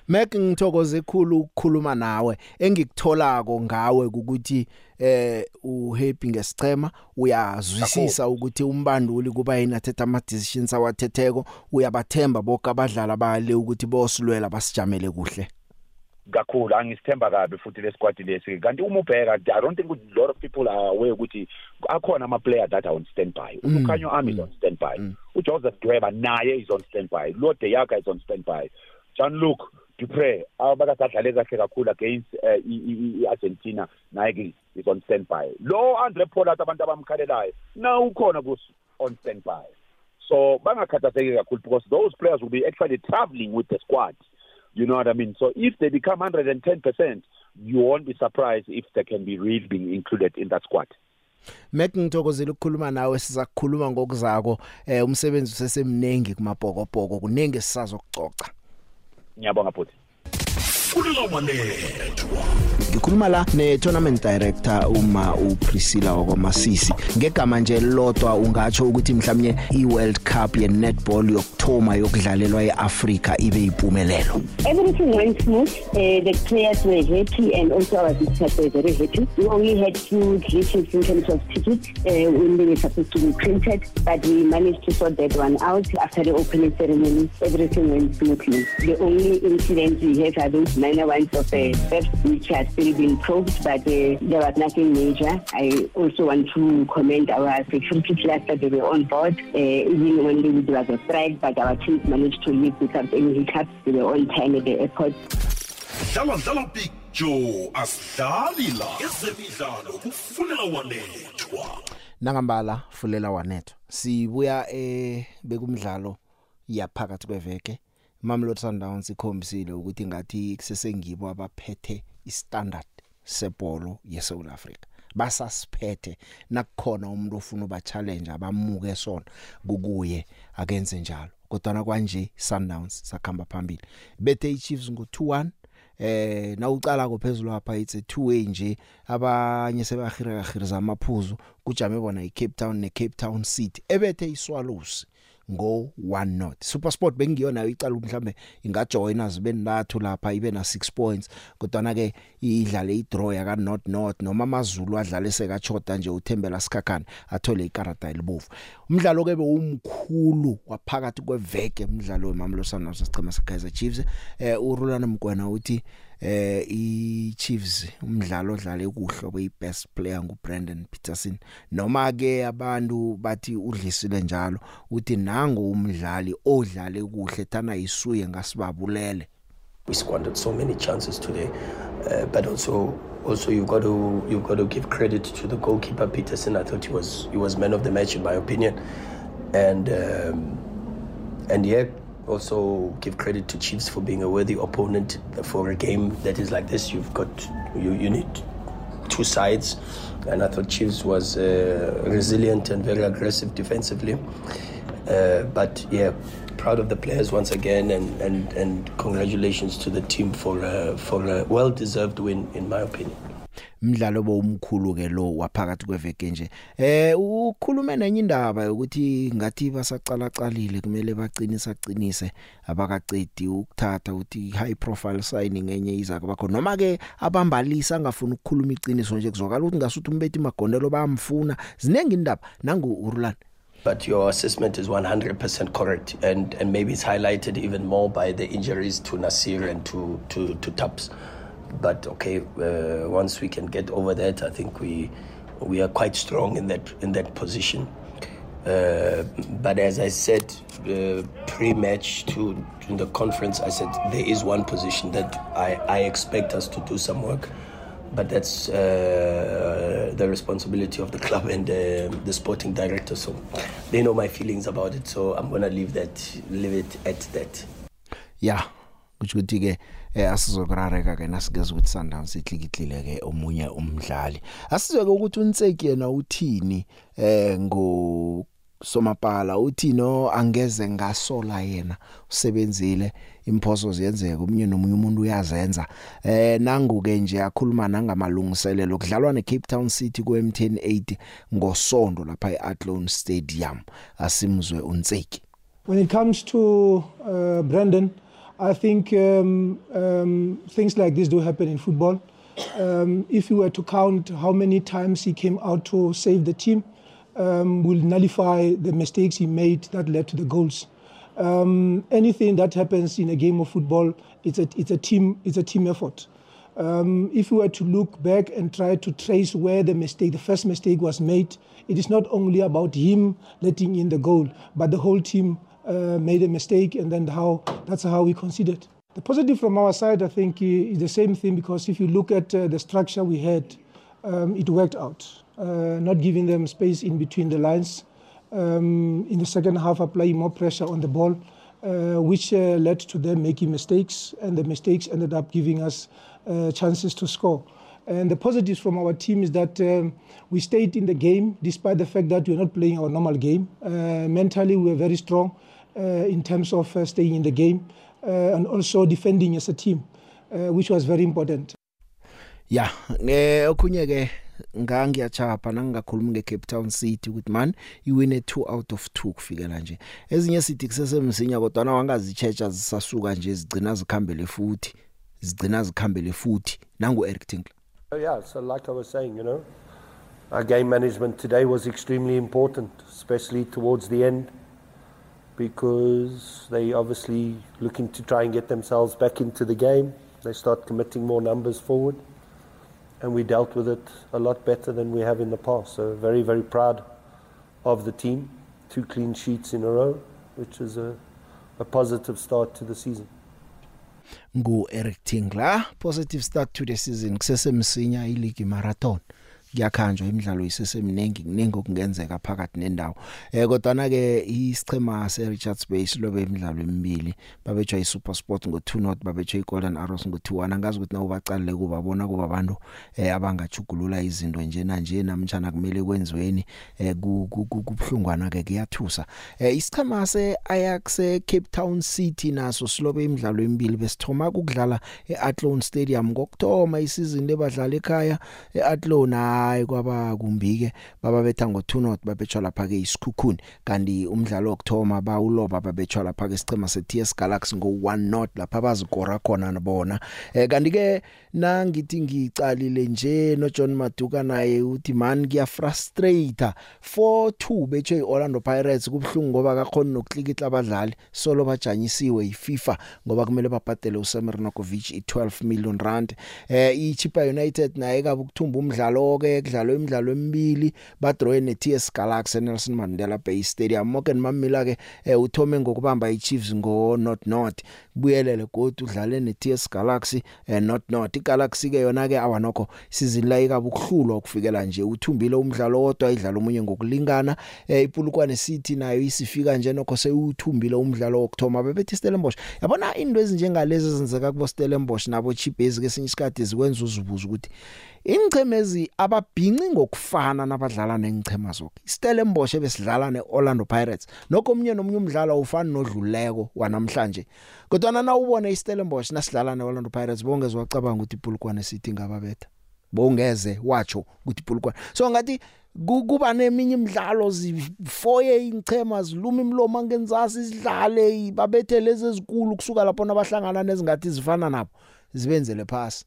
Speaker 3: Mac ngithokoze ekhulu ukukhuluma nawe. Engikutholako ngawe ukuthi eh uhappy ngesicema uyazwisisa ukuthi umbanduli kuba yini athetha ama decisions awathetheko. Uyabathemba bonke abadlali abale ukuthi bosilwela basijamele kuhle.
Speaker 6: Kakhulu angisithemba kabi futhi le squad lesi. Kanti uma ubheka i don't think a lot of people are aware ukuthi akhona ama player that are on standby. Ukhanyo army is on standby. uJoseph Dweba naye is on standby. Lord Yaga is on standby. John Luke Dupre abakasadlale kahle kakhulu against uh, i- i- i- Argentina naye ke is on standby. Lo Andre Pollard abantu abamkhalelayo na ukhona kus on standby. So bangakhathazeki kakhulu because those players will be actually traveling with the squad. You know what I mean? So if they become 110% you won't be surprised if they can be really being included in that squad.
Speaker 3: Mac ngithokozela ukukhuluma nawe. Sizakukhuluma ngokuzako. Eh umsebenzi usesemnengi kumabhokobhoko. Kunenge sisazokucoca
Speaker 6: ngiyabonga futhi.
Speaker 1: Fulela wanethwa
Speaker 3: ngikhuluma la ne-tournament director uma uPriscilla wakwaMasisi ngegama nje lodwa ungatsho ukuthi mhlawumnye i-World Cup ye-netball yokthoma yokudlalelwa eAfrika ibe impumelelo
Speaker 8: Everything went smooth. Uh, the players were happy and also our visitors were very happy. We only had few glitches in terms of tickets uh, when they were supposed to be printed, but we managed to sort that one out after the opening ceremony. Everything went smoothly. The only incidents we had are those minor ones of uh, theft, which are still being probed, but uh, there was nothing major. I also want to commend our security class that they were on board, uh, even when there was a strike, but our teams managed to leave without any hiccups. They were on time at the airport.
Speaker 1: dlala dlala big joe asidlali la ezemidlalo kufunela wanethwa
Speaker 3: nangambala fulela wanetho sibuya eh bekumdlalo yaphakathi kweveke Mamelodi Sundowns ikhombisile ukuthi ngathi kusesengibo abaphethe istandard sebholo yeSouth Africa. Basasiphethe nakukhona umuntu ofuna uba challenge abamuke sona kukuye akenze njalo. Kodwa kwanje Sundowns sakhamba phambili. Bethe iChiefs ngo 2-1 eh nawucala kophezulu lapha it's a two way nje abanye sebahira kahiriza amaphuzu kujame bona iCape Town neCape Town City ebethe iswalosi ngo 1 not SuperSport bengiyona icala mhlambe ingajoina zibe nlathu lapha ibe na 6 points. Kodwa ke idlale idraw yaka North North noma amazulu adlale sekachoda nje uthembela sikhakhana athole ikarata elibovu. Umdlalo ke bewumkhulu waphakathi kweveke umdlalo weMamelodi Sundowns sichema seKaizer Chiefs. Eh uRulana Mgwena uthi eh iChiefs umdlalo odlale kuhle kuyibest player nguBrandon Peterson noma ke abantu bathi udlisile njalo uthi nango umdlali odlale kuhle thana isuye ngasibabulele
Speaker 9: we squandered so many chances today. Uh, but also, also you got to you got to give credit to the goalkeeper Peterson. I thought he was he was man of the match in my opinion, and um, and yeah, also give credit to Chiefs for being a worthy opponent for a game that is like this. You've got you you need two sides. And I thought Chiefs was uh, resilient and very aggressive defensively. Uh, but yeah, proud of the players once again, and, and, and congratulations to the team for uh, for a well-deserved win, in my opinion.
Speaker 3: Umdlalo bowumkhulu ke lo waphakathi kweveke nje. Eh ukhulume nenye indaba ukuthi ngathi basacala calile kumele baqinisa qinise abakacedi ukuthatha ukuthi high profile signing enye iza kubakho noma ke abambalisa angafuni ukukhuluma iqiniso nje kuzwakala ukuthi ngasuthi umbethi magondelo bayamfuna. Zinenge indaba nangu urulani
Speaker 9: But your assessment is 100% correct, and, and maybe it's highlighted even more by the injuries to Nasir and to, to, to Taps. But okay, uh, once we can get over that, I think we, we are quite strong in that, in that position. Uh, but as I said uh, pre-match to in the conference, I said there is one position that I, I expect us to do some work, but that's uh, the responsibility of the club and uh, the sporting director. So they know my feelings about it. So I'm gonna leave that leave it at that.
Speaker 3: yeah kuthi ukuthi ke eh asizokurareka ke nasigeza ukuthi Sundowns itlikitlile ke omunye umdlali. Asizwe ke ukuthi uNtseki yena uthini eh ngo somapala uthi no angeze ngasola yena usebenzile imphoso ziyenzeka umunye nomunye umuntu uyazenza. Eh nangu ke nje akhuluma nangamalungiselelo kudlalwa neCape Town City ku M108 ngosonto lapha eAthlone Stadium. Asimzwe uNtseki
Speaker 10: When it comes to uh, Brandon, I think um, um, things like this do happen in football. Um, if you were to count how many times he came out to save the team, um, will nullify the mistakes he made that led to the goals. Um, anything that happens in a game of football, it's a, it's a team, it's a team effort. Um, if we were to look back and try to trace where the mistake, the first mistake was made, it is not only about him letting in the goal, but the whole team made a mistake, and then how that's how we considered. The positive from our side, I think, is the same thing because if you look at uh, the structure we had, um, it worked out. Uh, not giving them space in between the lines. Um, in the second half, applying more pressure on the ball, uh, which uh, led to them making mistakes, and the mistakes ended up giving us uh, chances to score. And the positives from our team is that um, we stayed in the game despite the fact that we're not playing our normal game. Uh, mentally, we were very strong uh, in terms of uh, staying in the game uh, and also defending as a team, uh, which was very important.
Speaker 3: yeah eh okhunye ke ngangiyachapha nangingakhuluma ngeCape Town City ukuthi man iwine 2 out of 2 kufikela nje. Ezinye sithi kusesemsinya kodwa na wangazichecha zisasuka nje zigcina zikhambele futhi zigcina zikhambele futhi nangu Eric Tinkler.
Speaker 11: Oh, yeah, so like I was saying, you know, our game management today was extremely important, especially towards the end, because they obviously looking to try and get themselves back into the game. They start committing more numbers forward, and we dealt with it a lot better than we have in the past. So very, very proud of the team. Two clean sheets in a row, which is a, a positive start to the season.
Speaker 3: ngu Eric Tingla positive start to the season kusesemsinya ileague marathon kuyakhanjwa imidlalo iseseminingi kuningi okungenzeka phakathi nendawo. Eh kodwa na ke isichema se Richards Bay silobe imidlalo emibili. Babetjwa iSuper Sport ngo2 not babetjwa iGolden Arrows ngo2 angazi ukuthi nawo baqalile kuba bona kuba abantu eh abangajugulula izinto nje na nje namtjana kumele kwenziweni eh kubhlungwana ke kuyathusa. Eh isichema se Ajax Cape Town City naso silobe imidlalo emibili. Besithoma ukudlala eAthlone Stadium ngokthoma isizini lebadlala ekhaya eAthlone. Hayi kwaba kumbike. Baba betha ngo2 not babetshwa lapha ke isikhukhuni. Kanti umdlalo okthoma bawuloba babetshwa lapha ke isicema seTS Galaxy ngo1 not lapha bazikora khona bona. Eh kanti ke nangithi ngicalile nje no John Maduka naye uthi man kuya frustrate 4-2 bethe iOrlando Pirates kubhlungu ngoba akakhona nokuklikitla abadlali solo bajanyisiwe yiFIFA ngoba kumele babhadele uSamir Nokovic i12 million rand. Eh iChipa United naye kabe ukuthumba umdlalo ke ke kudlalwe imidlalo emibili ba draw ne TS Galaxy Nelson Mandela Bay Stadium. Morgan Mamila ke eh, uthome ngokubamba iChiefs ngo not. Not buyelele godu udlale ne TS Galaxy eh, not not. iGalaxy ke yona ke awanokho sizilayika bukuhlulwa ukufikela nje. Uthumbile umdlalo wodwa idlala omunye ngokulingana. Eh, ipulukwane City nayo isifika nje nokho seyuthumbile umdlalo wokthoma bebethi Stellenbosch yabona into ezinjengalezi ezenzeka kubo Stellenbosch nabo Chibhezi kesinye isikhathi zikwenza uzibuza ukuthi ingchemezi ababhinci ngokufana nabadlala nengichema zonke Stellenbosch besidlala neOrlando Pirates. Nokho omnye nomnye umdlalo ufana nodluleko wanamhlanje. Kodwa na ubone iStellenbosch nasidlala neOrlando Pirates bongezwe wacabanga ukuthi iPulukwane City ngababetha bongeze watsho ukuthi iPulukwane. So ngathi kuba neminye imidlalo zifoye ingchema ziluma imlomo ngenzasi sidlale babethe lezi ezikulu kusuka lapho nabahlangana nezingathi zifana nabo zibenzele phasi.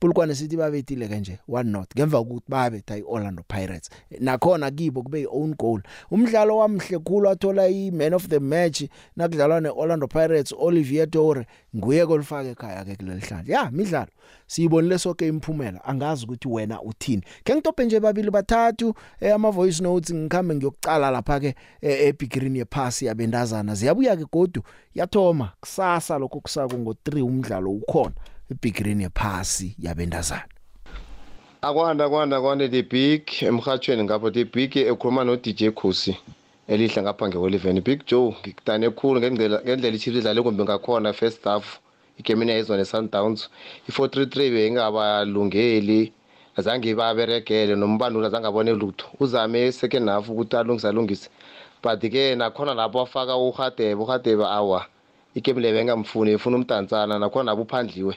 Speaker 3: Pulukwane City babethile kanje one not ngemva kokuthi babetha iOrlando Pirates. Nakhona kibo kube iown goal. Umdlalo wamhle khulu athola iman of the match nakudlalwa neOrlando Pirates Olivier Tore nguye kolifaka ekhaya ke kuleli hlandla. Ya midlalo. Siyibonile sonke imphumela angazi ukuthi wena uthini. Ke ngitophe nje babili bathathu eh, ama voice notes ngikhambe ngiyokucala lapha ke eh, ebigirini yephasi yabendazana ziyabuya ke godu yathoma. Kusasa lokho kusako ngo 3 umdlalo ukhona. Ebigirini yephasi yabendazana
Speaker 12: akwanda kwanda kwanda the big emhathweni ngapho the big ekhuluma no DJ Khusi elihle ngapha ngeOliven Big Joe ngikudane ekhulu ngendlela ngendlela iChiefs idlale kumbe ngakhona first half igemini yayizwa neSundowns. I433 bengabalungeli azange baberegele nombandula azange abone lutho uzame second half ukuthi alungise alungise. But ke nakhona lapho afaka uhadebe uhadebe awa igame le bengamfuni efuna umdantsana nakhona lapho uphandliwe.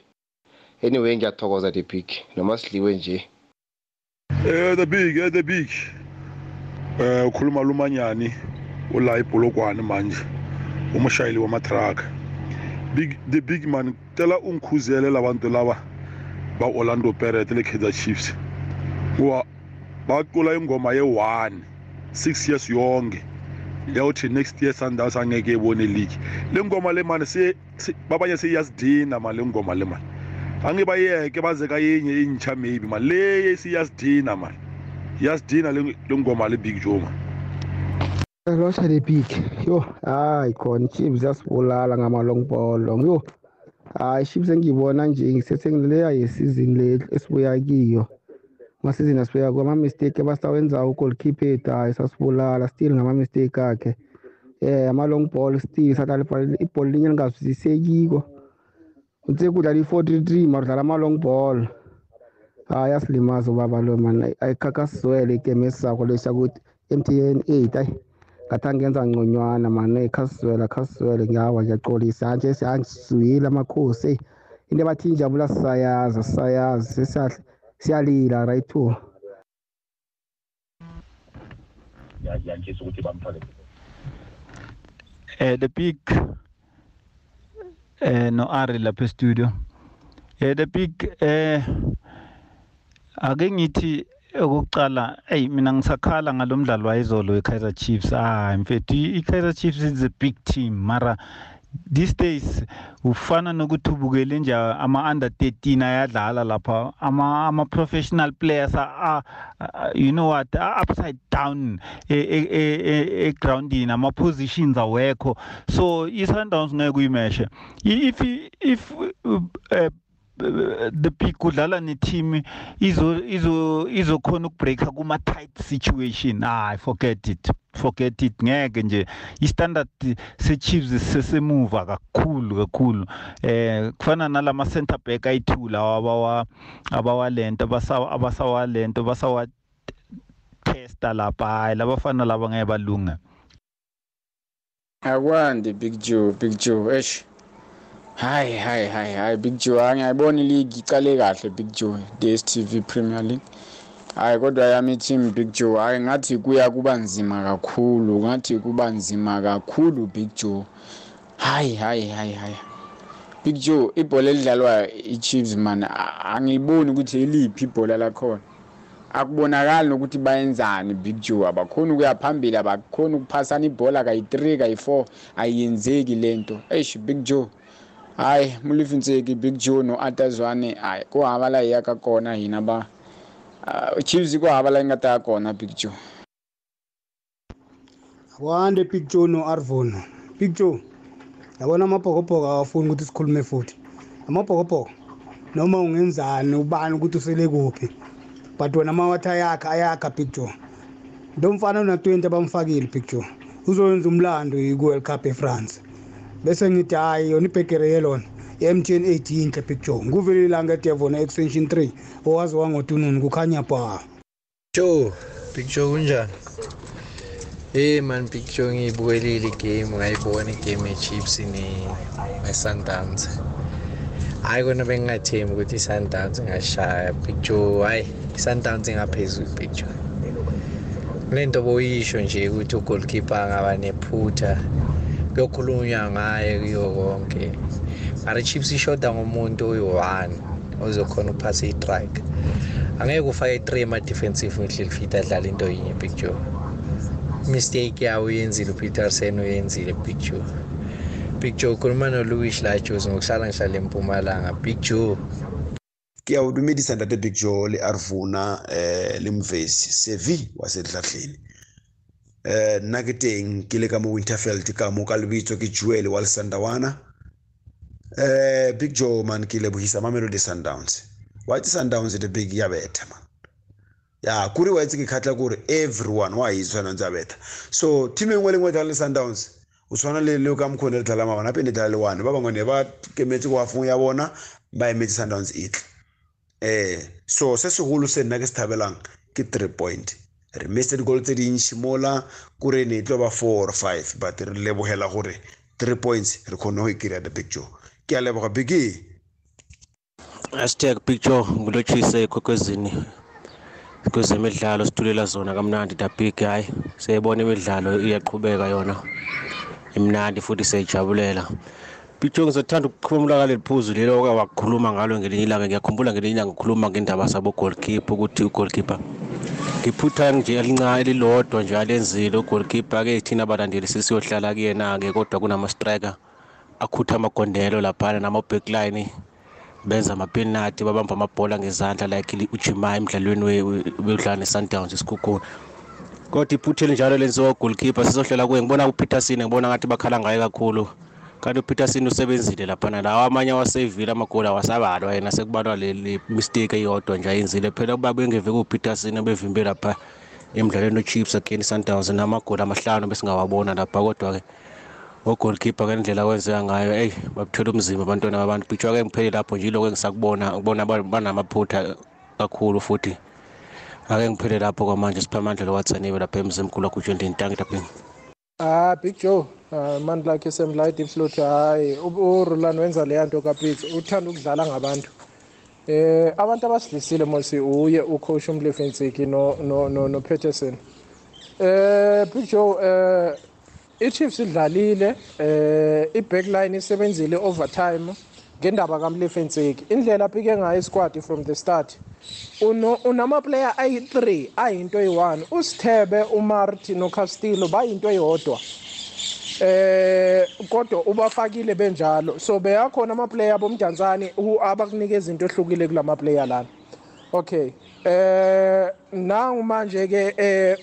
Speaker 12: Anyway ngiyathokoza the big. Noma sidliwe nje.
Speaker 13: Eh the big eh the big. Eh ukhuluma lumanyani ula ibholokwane manje umshayeli wamatraka big the big man tela ungikhuzele labantu laba ba Orlando Pirates le Kaizer Chiefs. Wa baqula ingoma ye1 6 years yonke. Yawuthi next year Sundowns angeke ibone league le ngoma le manje se babanye seyasidina manje le ngoma le manje. Angibayeke baze kayinye intsha maybe manje le siyasidina manje yasidina le ngoma le Big Joe man
Speaker 14: Losha the big. Yo hayi khona Chiefs yasibulala ngama long ball. Yo hayi Chiefs engibona nje ngisethe ngileya yesizini le esibuya kiyo. Amasizini asibuya kwa ama mistake abasawenza ugoalkeeper ethu hayi sasibulala still ngama mistake akhe. Eh ama long ball still sadlala ibhola linye lingazwisisekiko uthe kudlala i-433 marudlala ama long ball. Hayi asilimaza ubaba lo man. Ayikhakhasizwele igame esizakho lesha ukuthi MTN 8 ayi ngathi angenza ngconywana mane khasizwela khasizwele ngiyawa ngiyaxolisa nje siyazwile amakhosi into bathi injabula sisayazi sisayazi sesiyahle siyalila right to.
Speaker 6: Yangisa ukuthi bamthole
Speaker 15: eh the big eh no Ari lapha studio eh the big eh ake ngithi okokucala hey mina ngisakhala ngalomdlalo wayizolo weKaizer Chiefs. Ah mfethu iKaizer Chiefs is a big team. Mara these days ufana nokuthi ubukele nje ama under 13 ayadlala lapha. Ama ama players are you know what? Are upside down e groundini ama positions awekho. So iSundowns ngeke uyimeshe. If if uh, the big kudlala neteam izo izo izokhona ukubreaka kuma tight situation. Ah forget it. Forget it. Ngeke nje istandard se Chiefs sesemuva kakhulu kakhulu. Eh kufana nalama center back ayithula abawa abawalento abasawa abasawalento basawa testa lapha. Labafana laba ngeke balunga
Speaker 16: akwandi big joe big joe eish. Hayi hayi hayi hayi big joe angiyayibona iligi icale kahle big joe DStv Premier League. Hayi kodwa yami team big joe hayi ngathi kuya kuba nzima kakhulu ngathi kuba nzima kakhulu big joe. Hayi hayi hayi hayi. Big joe ibhola elidlalwa i-chiefs man angiliboni ukuthi eliphi ibhola lakhona. Akubonakali nokuthi bayenzani big joe abakhona ukuya phambili abakhona ukuphasana ibhola kayi-three kayi-four ayiyenzeki lento eish big joe hayi mulifinseki big joe no-atazwane hayi kuhamba la hiyaka kona hina ba. Uh, chiefs kwahava la yi nga ta ya kona big joe.
Speaker 17: Wande big joe no-arvon big joe yabona amabhokobhoko awafuni ukuthi sikhulume futhi. Amabhokobhoko noma ungenzani ubani ukuthi usele kuphi? But wena ma wathi ayakha ayakha big joe. Lo mfana una-twenty abamfakile big joe. Uzoyenza umlando ku-world cup efrance. Bese ngithi hhayi yona ibhegere yelona i-mtn eight yinhle big joe nguvele ilanga edevona extension three owazi wangotununi kukhanya
Speaker 18: joe big joe kunjani? Hey man joe ngiyibukelile igame ngayibona igame ye-chiefs ne-sundowns. Hhayi kona bengingathembi ukuthi i-sundowns ingashaya big joe hhayi i-sundowns ingaphezulu joe kule nto boyisho nje ukuthi ugolkeeper angaba nephutha. Kuyokhulunywa ngaye kuyo konke. Mara i-chiefs ishoda ngomuntu oyi-one ozokhona ukuphasa i-strike angeke ufake i-three ema-defensive ngihleli fit adlala into yinye big joe. Mistake yawo uyenzile upeterson uyenzile big joe. Big joe ukhuluma noluwish lajos ngokuhlala ngihlala empumalanga. Big joe.
Speaker 19: Ke a o dumedisa ntate big joe le arvuna eh le mvesi sevi wa sedlatlheni eh nna ke teng ke le ka mo winterfeld ka mo ka lebitso ke jewel wa lesandawana eh big joe man ke lebohisa mamelodi sundowns. White sundowns the big ya betha man. Ya kuri wa itse ke khatla kore everyone wa yi tshwana ntse betha. So team engwe le ngwe tla le sundowns o tshwana le le ka mkhone le tla mabana pende tla le one. Ba bangwe ne ba kemetse go afung ya bona ba emetse sundowns itle eh so se segolo se nna ke se thabelang ke three point. Re missed goal tse dintšhi mola kore ne e tlo ba four or five but re lebogela gore three points re kgone go e kry-a the picture. Ke a leboga bigi
Speaker 2: hashtag picture ngilotshise ekwekwezini kwezemidlalo situlela zona kamnandi dabig hayi siyayibona imidlalo iyaqhubeka yona imnandi futhi siyayijabulela. Picture ngizothanda ukukhulumula ngaleli phuzu lelo oke wakukhuluma ngalo ngelinye ilanga ngiyakhumbula ngelinye ilanga ngikhuluma ngendaba sabo-goalkeeper ukuthi ugoalkeeper ngiphutha nje elincane elilodwa nje alenzile ugoalkeeper-ke thina abalandeli sesiyohlala kuyena-ke kodwa kunama-striker akhutha amagondelo laphana nama-backline benza amapenalty babamba amabhola ngezandla like ujimai emdlalweni wedlala ne-sundowns esikhukhuni kodwa iphutha elinjalo lenziwa goalkeeper sizohlela kuye. Ngibona upeterson ngibona ngathi bakhala ngaye kakhulu. Kanti upeterson usebenzile laphana lawo amanye awaseyivile amagoli awasabalwa yena sekubalwa le mistake eyodwa nje ayenzile. Phela kuba bengeve kupeterson bevimbe lapha emdlalweni ochiefs against sundowns namagoli amahlanu besingawabona lapha. Kodwa-ke ogolkeeper ngendlela kwenzeka ngayo eyi babuthela umzimba abantwana babantu. Bithwa-ke ngiphele lapho nje yiloko engisakubona ngibona banamaphutha kakhulu futhi. Ake ngiphele lapho kwamanje siphamandla lowathaniwe lapha emzimkhulu akutshweni lentangi tapheni
Speaker 20: ah big joe. Uh, mandla akhe semlight iflot hayi urulani wenza leya nto kapitsi uthanda ukudlala ngabantu. Eh abantu abasidlisile mosi uye ucoach umlefensiki no no no, no Peterson. Eh big joe eh i-chiefs idlalile eh i-backline isebenzile overtime ngendaba kamlefenseki indlela aphike ngayo isquad from the start. uno unamaplayer ayi-3 ayinto eyi-1 usithebe umarti nocastillo bayinto eyodwa. Eh kodwa ubafakile benjalo. So beyakhona amaplayer bomdansane abakunikeza into ehlukile kulama player lana. Okay. Eh nangu manje ke eh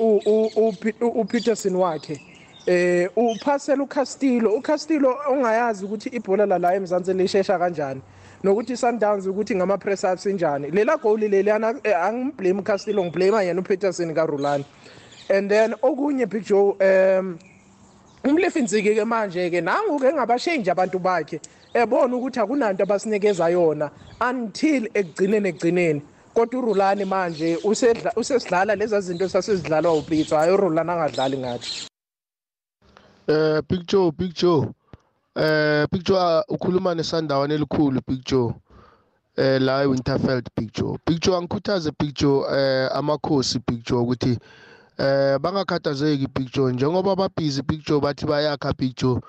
Speaker 20: uPeterson wakhe eh uphasela uCastillo. uCastillo ongayazi ukuthi ibhola la la eMzansi lishesha kanjani. Nokuthi Sundowns ukuthi ngama press ups njani lela goal leli angimblame Castillo ngiblame yena uPeterson kaRulani. And then okunye Big Joe um umlefinziki ke manje ke nangu ke ngabashenje abantu bakhe ebona ukuthi akunanto abasinikeza yona until ekugcineni ekugcineni. Kodwa uRulani manje usesidlala lezi zinto sasezidlalwa uPitso. Hayi uRulani angadlali ngathi.
Speaker 21: Eh Big Joe Big Joe. Eh Big Joe ukhuluma nesandawana elikhulu Big Joe. Eh la eWinterfeld Big Joe. Big Joe angikhuthaze Big Joe eh amakhosi Big Joe ukuthi eh bangakhathazeki Big Joe njengoba babhizi Big Joe bathi bayakha Big Joe.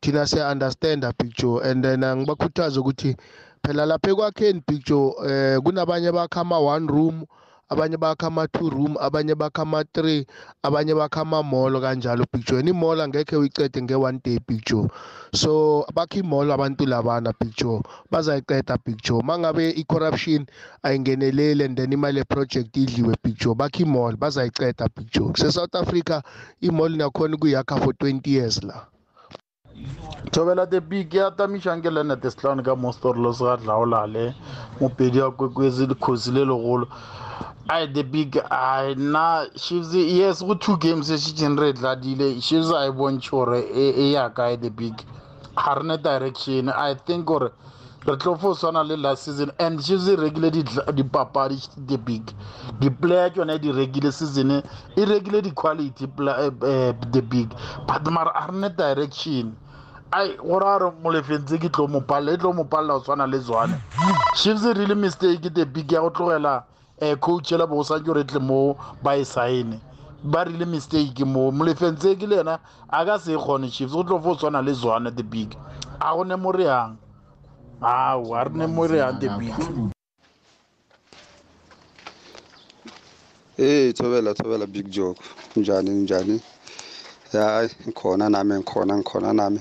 Speaker 21: Thina siya understanda Big Joe and then ngibakhuthaza ukuthi phela lapha ekwakheni Big Joe eh kunabanye bakha ama one room abanye bakha ama-two room abanye bakha ama-three abanye bakha ama-mall kanjalo big joe. And i-mall angekhe uyicede nge-one day big joe. So bakha i-mall abantu labana big joe. Bazayiqeda big joe. Uma ngabe i-corruption ayingeneleli and then imali yeproject idliwe big joe. Bakha i-mall bazayiqeda big joe. Se-south africa i-mall nakhona ukuyakha for 20 years la.
Speaker 22: Thobela the big ya tamišankele nete setlane ka mostorlo se ga tlaolale mopedi wa kwekwezi lekgosi le legolo. Ai the big ai nna shifs yes go two games e šitšeng re tladile shifs a e bontšhe gore e ya kae the big. Ga re ne direction. I think gore re tlo fo swana le last season and shifs e rekile dipapadi the big. Di-player ke yone di rekile season e rekile di-quality the big. But mara a re ne direction. Ai gore a re molefentse ke tlo mopalela e tlo mopalela go tshwana le zwane. Shifs e really mistake the big ya go tlogela um coach ela bo go sa ke gore tle mo ba e saene ba rile mistake mo molefentse ke le ena a ka se e kgone chiefs go tlo fo tshwana le zwane the big. A go ne mo re yang? Ao a re ne mo re yang the big.
Speaker 23: Hey thobela thobela big joke. Njani njani? Hayi ngikhona nami ngikhona ngikhona nami.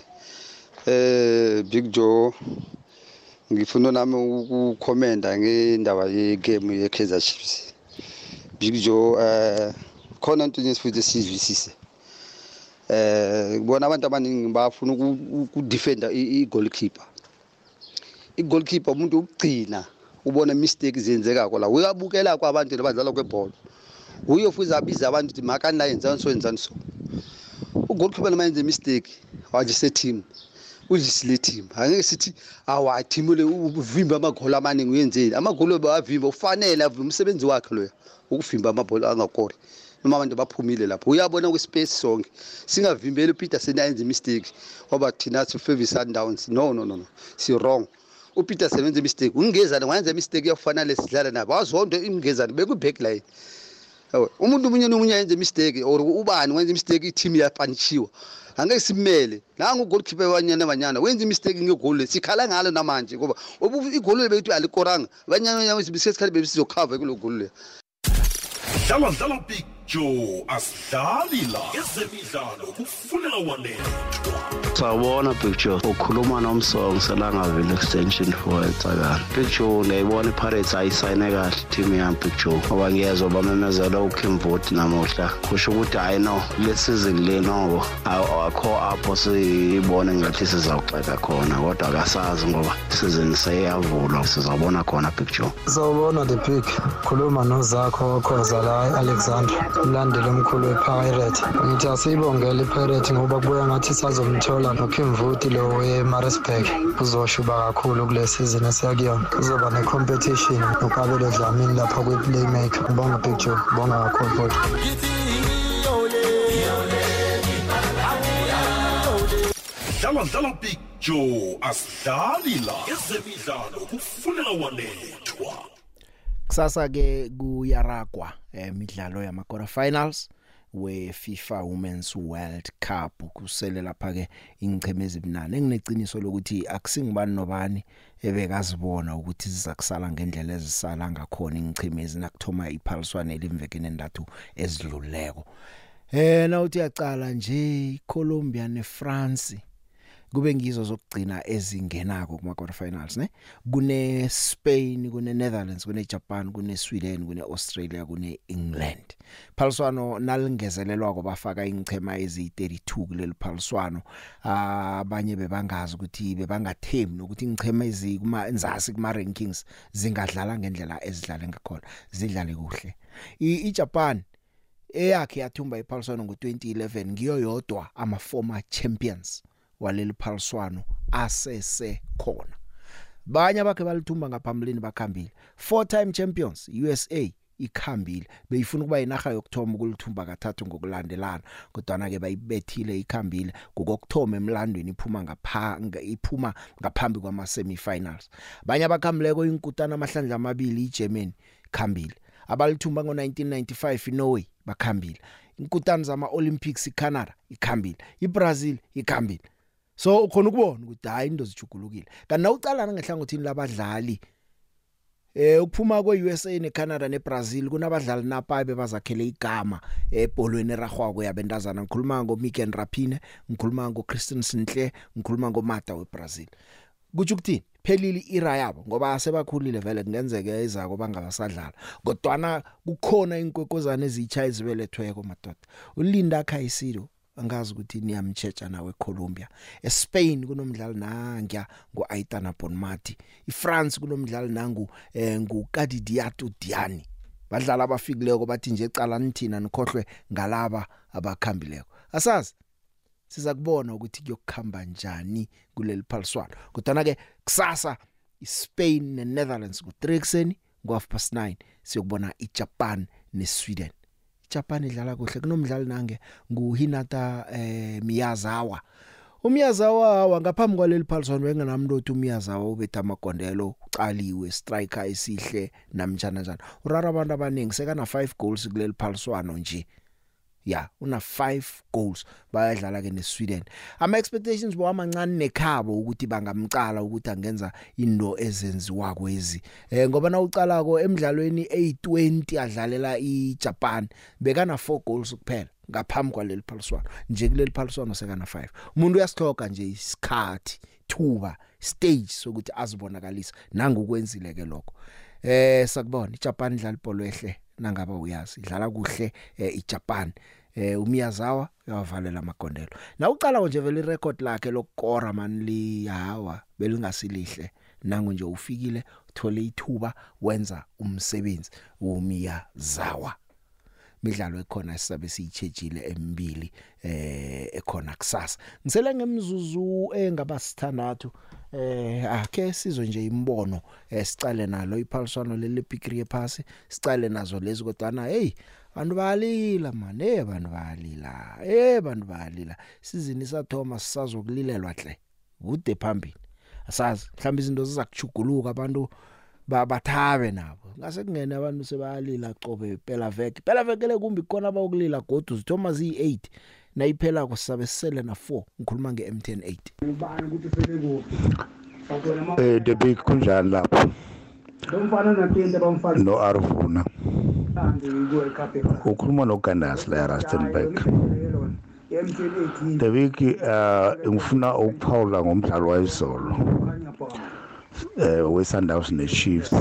Speaker 23: Eh big joe ngifuna nami ukukhomenda ngendaba yegame ye-Kaizer Chiefs. Big joe eh khona into futhi siyivisise eh kubona abantu abaningi bafuna ukudefenda i-goalkeeper. I-goalkeeper umuntu ukugcina ubona mistake zenzekako la. Uyabukela kwabantu labadlala kwebhola. Uyo futhi abiza abantu ukuthi makani la yenzani so yenzani so. Ugoalkeeper noma yenze mistake wajise team udlisile team angeke sithi awa team le uvimba amagoli amaningi uyenzeni. Amagoli bawavimba ufanele avimba umsebenzi wakhe loya ukuvimba amabhola angakori noma abantu baphumile lapho. Uyabona kwispace sonke. Singavimbeli upeter senayenza imistake. Ngoba thina sifavor sundowns. No no no no. Si wrong. Upeter sebenza imistake. Ungezane wayenza imistake yafana lesidlala nabo. Wazonto ingezane bekwi-backline umuntu omunye nomunye ayenza imistake or ubani wenza imistake i-team yapanishiwa angeke simele. Nangu ugolkeeper wanyana banyana wenza imistake ngegoli sikhala ngalo namanje ngoba igoli le bethu alikoranga. Banyana bisesikhathi bebisizokhava kulo goli le.
Speaker 1: Dlala dlala picture asidlali la ezemidlalo kufunela wanethwa.
Speaker 2: Sawubona picture ukhuluma nomsong selangaville extension for ecakala picture ndiyayibona ipirates ayisayine kahle team yami picture ngoba ngiyezwa bamemezela ukimvoti namuhla. Kusho ukuthi hayi no le season le noko akho apho siyibone ngathi sizawugxeka khona kodwa akasazi ngoba season seyiyavulwa sizawubona khona picture
Speaker 24: sawubona the big khuluma nozakho okhoza la alexander umlandeli omkhulu wepirate ngithi asiyibongele ipirate ngoba kubuya ngathi sazomthola nokimvuti lo wemarisburg uzoshuba kakhulu kule season esiyakuyona. Kuzoba ne-competition nokabelo dlamini lapha kwi-playmaker. Ngibonga big joe. Ngibonga kakhulu
Speaker 1: dlala dlala picture asidlali la. Ezemidlalo kufunela wanethwa.
Speaker 3: Kusasa ke kuyaragwa emidlalo yama quarter finals we FIFA Women's World Cup. Kusele lapha ke ingcheme ezibunane engineciniso lokuthi akusingibani nobani ebekazibona ukuthi sizakusala ngendlela ezisala ngakhona ingcheme ezinakuthoma iphaliswane elimvekene endathu ezidluleko eh na uthi yacala nje iColombia neFrance kube ngizo zokugcina ezingenako kuma quarter finals ne? Kune Spain kune Netherlands kune Japan kune Sweden kune Australia kune England. Phaliswano nalingezelelwa bafaka ingchema ezi32 kuleli phaliswano. Abanye bebangazi ukuthi bebangathembi nokuthi ingchema ezi kuma enzasi kuma rankings zingadlala ngendlela ezidlale ngakhona zidlale kuhle. iJapan eyakhe yathumba iphaliswano ngo2011 ngiyo yodwa ama former champions. Waleli phaliswano asese khona. Banye abakhe balithumba ngaphambilini bakhambile. Four time champions USA ikhambile. Beyifuna ukuba inaga yokthoma ukulithumba kathathu ngokulandelana kodwa na ke bayibethile ikhambile. Ngokokthoma emlandweni iphuma ngaphanga iphuma ngaphambi kwama semifinals banye abakhambileko inkutana amahlandla amabili iGermany khambile abalithumba ngo1995 iNorway bakhambile. Inkutani zama Olympics iCanada ikhambile. iBrazil ikhambile. So ukhona ukubona ukuthi hayi into zijugulukile kanti nawucalana ngehlangothini labadlali eh ukuphuma kweUSA neCanada neBrazil kunabadlali napa bebazakhele igama ebholweni eragwako yabentazana. Ngikhuluma ngoMiken Rapine ngikhuluma ngoChristian Sintle ngikhuluma ngomata weBrazil. Kuthi ukuthini phelile ira yabo ngoba sebakhulile vele kungenzeka izako bangabasadlala kodwana kukhona inkwekozana ezicha ezibelethweko madoda. Ulinda Khayisido angazi ukuthi niyamchecha nawe eColombia. eSpain kunomdlali nangya ngoAitana Bonmati. iFrance kunomdlali nangu eh nguKadidiato Diani. Badlala abafikileko bathi nje ecala nithina nikhohlwe ngalaba abakhambileko. Asazi siza kubona ukuthi kuyokukhamba njani kuleli phaliswano. Kodwa ke kusasa iSpain neNetherlands ku3 ekseni ngo half past 9 siyokubona iJapan neSweden. iJapan idlala kuhle. Kunomdlali nange nguHinata eh Miyazawa. uMiyazawa wangaphambi kwaleli phaliswano wengenamuntu othi uMiyazawa ubetha amagondelo uqaliwe striker esihle namjana njana urara abantu abaningi sekana 5 goals kuleli phaliswano nje. Ya una 5 goals bayadlala ke neSweden. Ama expectations bo amancane nekhabo ukuthi bangamcala ukuthi angenza into ezenziwa kwezi eh ngoba na ucalako emidlalweni a20 adlalela iJapan bekana 4 goals kuphela ngaphambi kwaleli phaliswano. Nje kuleli phaliswano sekana 5 umuntu uyasihloga nje isikhathi thuba stage sokuthi azibonakalisa nangokwenzile ke lokho. Eh sakubona iJapan idlala ibhola ehle. Nangaba uyazi idlala kuhle eh, iJapan. Eh uMiyazawa uyavalela amagondelo na uqala nje vele irecord lakhe lokukora man li hawa belingasilihle nangu nje ufikile uthole ithuba wenza umsebenzi uMiyazawa. Midlalo ekhona sisabe siyitshejile emibili eh ekhona kusasa. Ngisele ngemzuzu engaba sithandathu eh akhe sizwe nje imbono esicale nalo iphaliswano leli pickery phasi sicale nazo lezi kodwa hey bantu bayalila man hey bantu bayalila hey bantu bayalila. Sizini sathoma sisazokulilelwa hle kude phambili. Asazi mhlawumbe izinto zizakuchuguluka abantu babathabe nabo. Ngase kungene abantu sebayalila cobe phela veke phela veke le kumbi khona abayokulila godu zithoma zi8 nayiphela kusabe sele na 4 ngikhuluma ngeM10 8
Speaker 25: eh the big kunjani lapho?
Speaker 17: Lomfana napinde bamfana
Speaker 25: no Arvuna
Speaker 17: andi ku Cup
Speaker 25: ukhuluma noGandasi la Rustenburg
Speaker 17: M18
Speaker 25: the big uh ngifuna ukuphawula ngomdlalo wayizolo eh weSundowns neChiefs.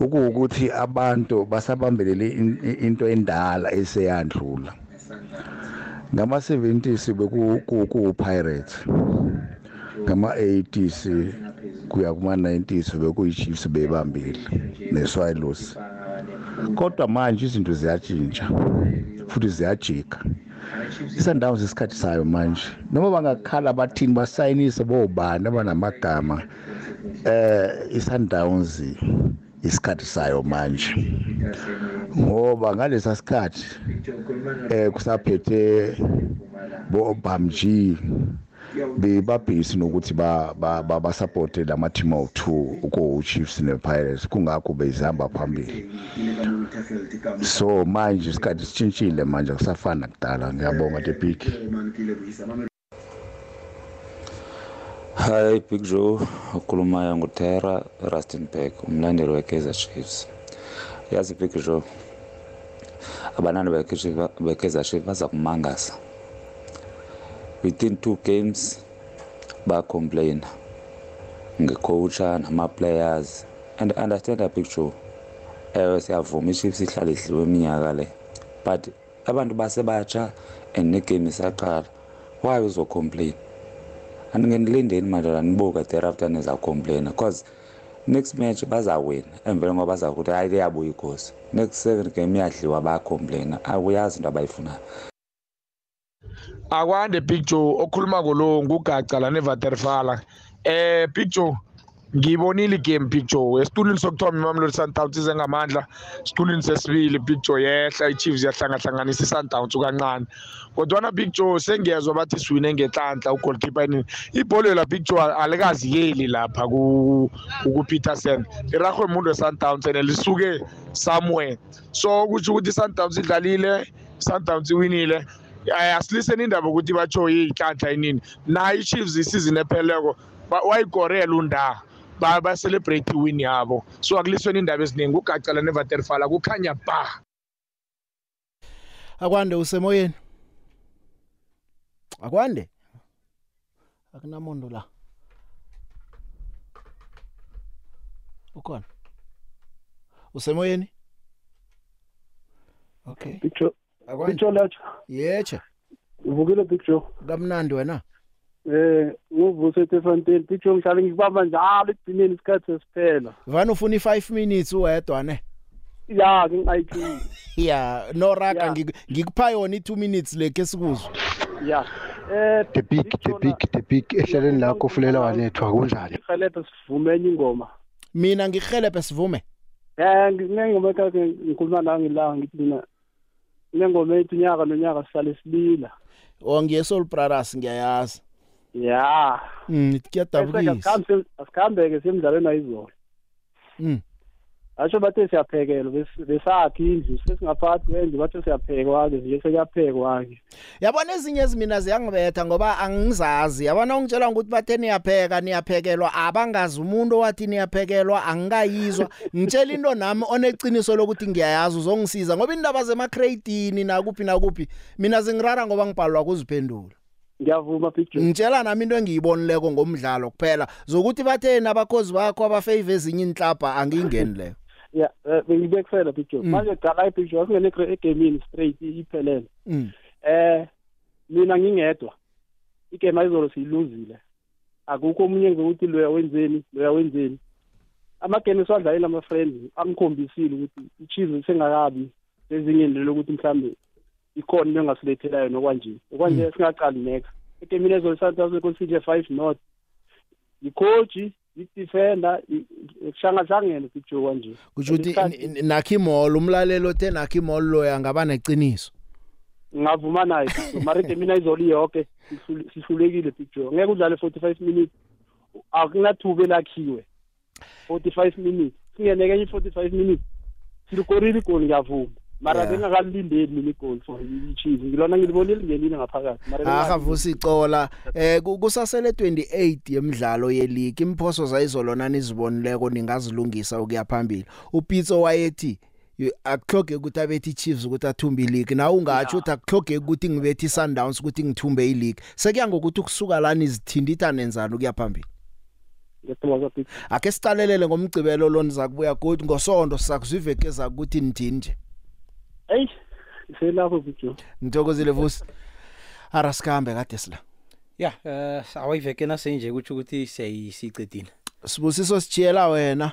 Speaker 25: Ukuwukuthi abantu basabambelele into endala eseyandlula. Ngama 70s beku ku Pirates ngama 80s kuya kuma 90s bekuyiChiefs bebambile neSwallows. Kodwa manje izinto ziyatshintsha futhi ziyajika. Isundowns isikhathi sayo manje noma bangakhala bathini basayinise bobani abanamagama eh isundowns isikhathi sayo manje. Ngoba ngalesa sikhathi eh kusaphethe bo Bamji bebabhisi nokuthi ba ba support lama team awu2 uko Chiefs ne Pirates kungakho bezihamba phambili. So manje isikhathi sitshintshile manje kusafana kudala ngiyabonga the big
Speaker 26: Hi Big Joe. Ukhulumayo nguTera Rustenburg umlandeli weKaizer Chiefs. Yazi Big Joe abanani beKaizer Chiefs baza kumangasa. Within two games bacomplaina ngecoacha nama-players and understand a picture ewe siyavuma i-chiefs ihlala idliwe iminyaka le but abantu basebatsha and negame isaqala. Why uzocomplain? Andingenilindeni manje lanibuka thereafter nizawucomplaina because next match bazawina emveni ngoba baza kuthi hayi liyabuya ikhosi. Next second game iyadliwa bayacomplaina akuyazi into abayifunayo.
Speaker 27: Akwande picture okhuluma ngolo ngugaca la nevaterfala eh picture ngiyibonile igame picture esitulini sokuthoma imamelodi sundowns ize ngamandla esitulini sesibili picture yehla i-chiefs yahlangahlanganisa i-sundowns kancane. Kodwana picture sengiyezwa bathi siwine ngenhlanhla ugolkeeper nini ibholo la picture alikaziyeli lapha ku-peterson lirahwe umuntu we-sundowns and lisuke somewhere. So kusho ukuthi i-sundowns idlalile i-sundowns iwinile. Asiliseni indaba ukuthi batsho yiyinhlanhla yinini nayo i-chiefs isizini epheleko wayikorela unda ba ba celebrate win yabo. So akulisweni indaba eziningi. Ugacala nevaterfala kukhanya ba.
Speaker 3: Akwande usemoyeni? Akwande? Akunamondo la. Ukhona? Usemoyeni? Okay.
Speaker 28: Picture
Speaker 3: akwande.
Speaker 28: Picture latsha
Speaker 3: yeche
Speaker 28: uvukile picture
Speaker 3: kamnandi wena.
Speaker 28: Eh nguvuse Tefontein picture ngihlale ngikubamba njalo ekugcineni isikhathi sesiphela
Speaker 3: vana ufuna i5 minutes uwedwa ne?
Speaker 28: Ya ngingayithi
Speaker 3: ya no raka
Speaker 28: Ya.
Speaker 3: ngik- ngikupha yona i2 minutes leke sikuzwe
Speaker 28: ya eh
Speaker 29: the big the big the big ehleleni lakho fulela walethwa kunjani
Speaker 28: ihelebhe sivume enye ingoma
Speaker 3: mina ngihelebhe sivume
Speaker 28: eh ngingengoma ekake ngikhuluma nawe ngilanga ngithi mina ngengoma ethi unyaka nonyaka sihlale silila
Speaker 3: ongiye soul brothers ngiyayazi
Speaker 28: ya.
Speaker 3: Mm kuyadabukisa
Speaker 28: asikhambeke semidlalweni ayizolo
Speaker 3: mm.
Speaker 28: Asho bathe siyaphekelwa bes- besakhi indlu sesingaphakathi kwendlu bathe siyaphekwa-ke nje sekuyaphekwa-ke
Speaker 3: yabona ezinye ezimina ziyangibetha ngoba angizazi yabona ungitshela ukuthi bathe niyapheka niyaphekelwa abangazi umuntu owathi niyaphekelwa angikayizwa. Ngitshela into nami oneqiniso lokuthi ngiyayazi uzongisiza ngoba indaba zemakredini nakuphi nakuphi mina zingirara ngoba ngibhalwa kuziphendula
Speaker 28: ngiyavuma picture
Speaker 3: ngitshela nami into engiyibonileko ngomdlalo kuphela zokuthi bathe nabakhozi bakho abafave ezinye inhlabha angiyingeni leyo.
Speaker 28: Ya eh, bengibekusela picture
Speaker 3: Mm.
Speaker 28: manje cala ipicture asingene egemini straight iphelele.
Speaker 3: Mm.
Speaker 28: eh mina ngingedwa. Igame ayizolo siyiluzile. Akukho omunye engizokuthi loya wenzeni loya wenzeni. Amagame esiwadlalile ama-friends angikhombisile ukuthi ichizi sengakabi ezingeni lokuthi mhlambe ikhona into engasilethelayo nokwanje okwanje singaqali next egemini ezolo santos consider five not ikhoji i-defender kuhlangahlangene picture kwanje.
Speaker 3: Kusho ukuthi n- n- nakho imall umlalelo othe nakho imall loya ngaba neqiniso?
Speaker 28: Ngavuma naye picture mara igemini ayizolo iyonke sihlul- sihlulekile picture ngeke udlale forty five minutes akunathuba elakhiwe. forty five minutes singeneke enye i-forty five minutes silikorile igoli ngiyavuma. Mara
Speaker 3: Yeah.
Speaker 28: bengakalilindeli mina igoli for ichizi ngilona ngilibonile lingenile ngaphakathi. Mara benga-
Speaker 3: ahavusa icola. Eh ku- kusasele 28 yemidlalo yeleague. Imphoso zayizolo nani zibonileko ningazilungisa ukuya phambili. Upitso wayethi "You- akuhloge ukuthi abethi Chiefs ukuthi athumbe ileague. Na ungatsho ukuthi akuhloge ukuthi ngibethi Sundowns ukuthi ngithumbe ileague. Sekuya ngokuthi ukusuka lana izithinditha nenzani ukuya phambili?
Speaker 28: Ngiyathokoza picture
Speaker 3: ake sicalelele ngomgcibelo lo niza kubuya godi ngosonto sizakuzivekeza ukuthi nithinde.
Speaker 28: Eyi iselapho picture
Speaker 3: ngithokozile vusi. Arasikhambe kade sila.
Speaker 30: Ya eh awayiveke nasenje kutsho ukuthi siyayisicedile
Speaker 3: sibusiso sijiyela wena.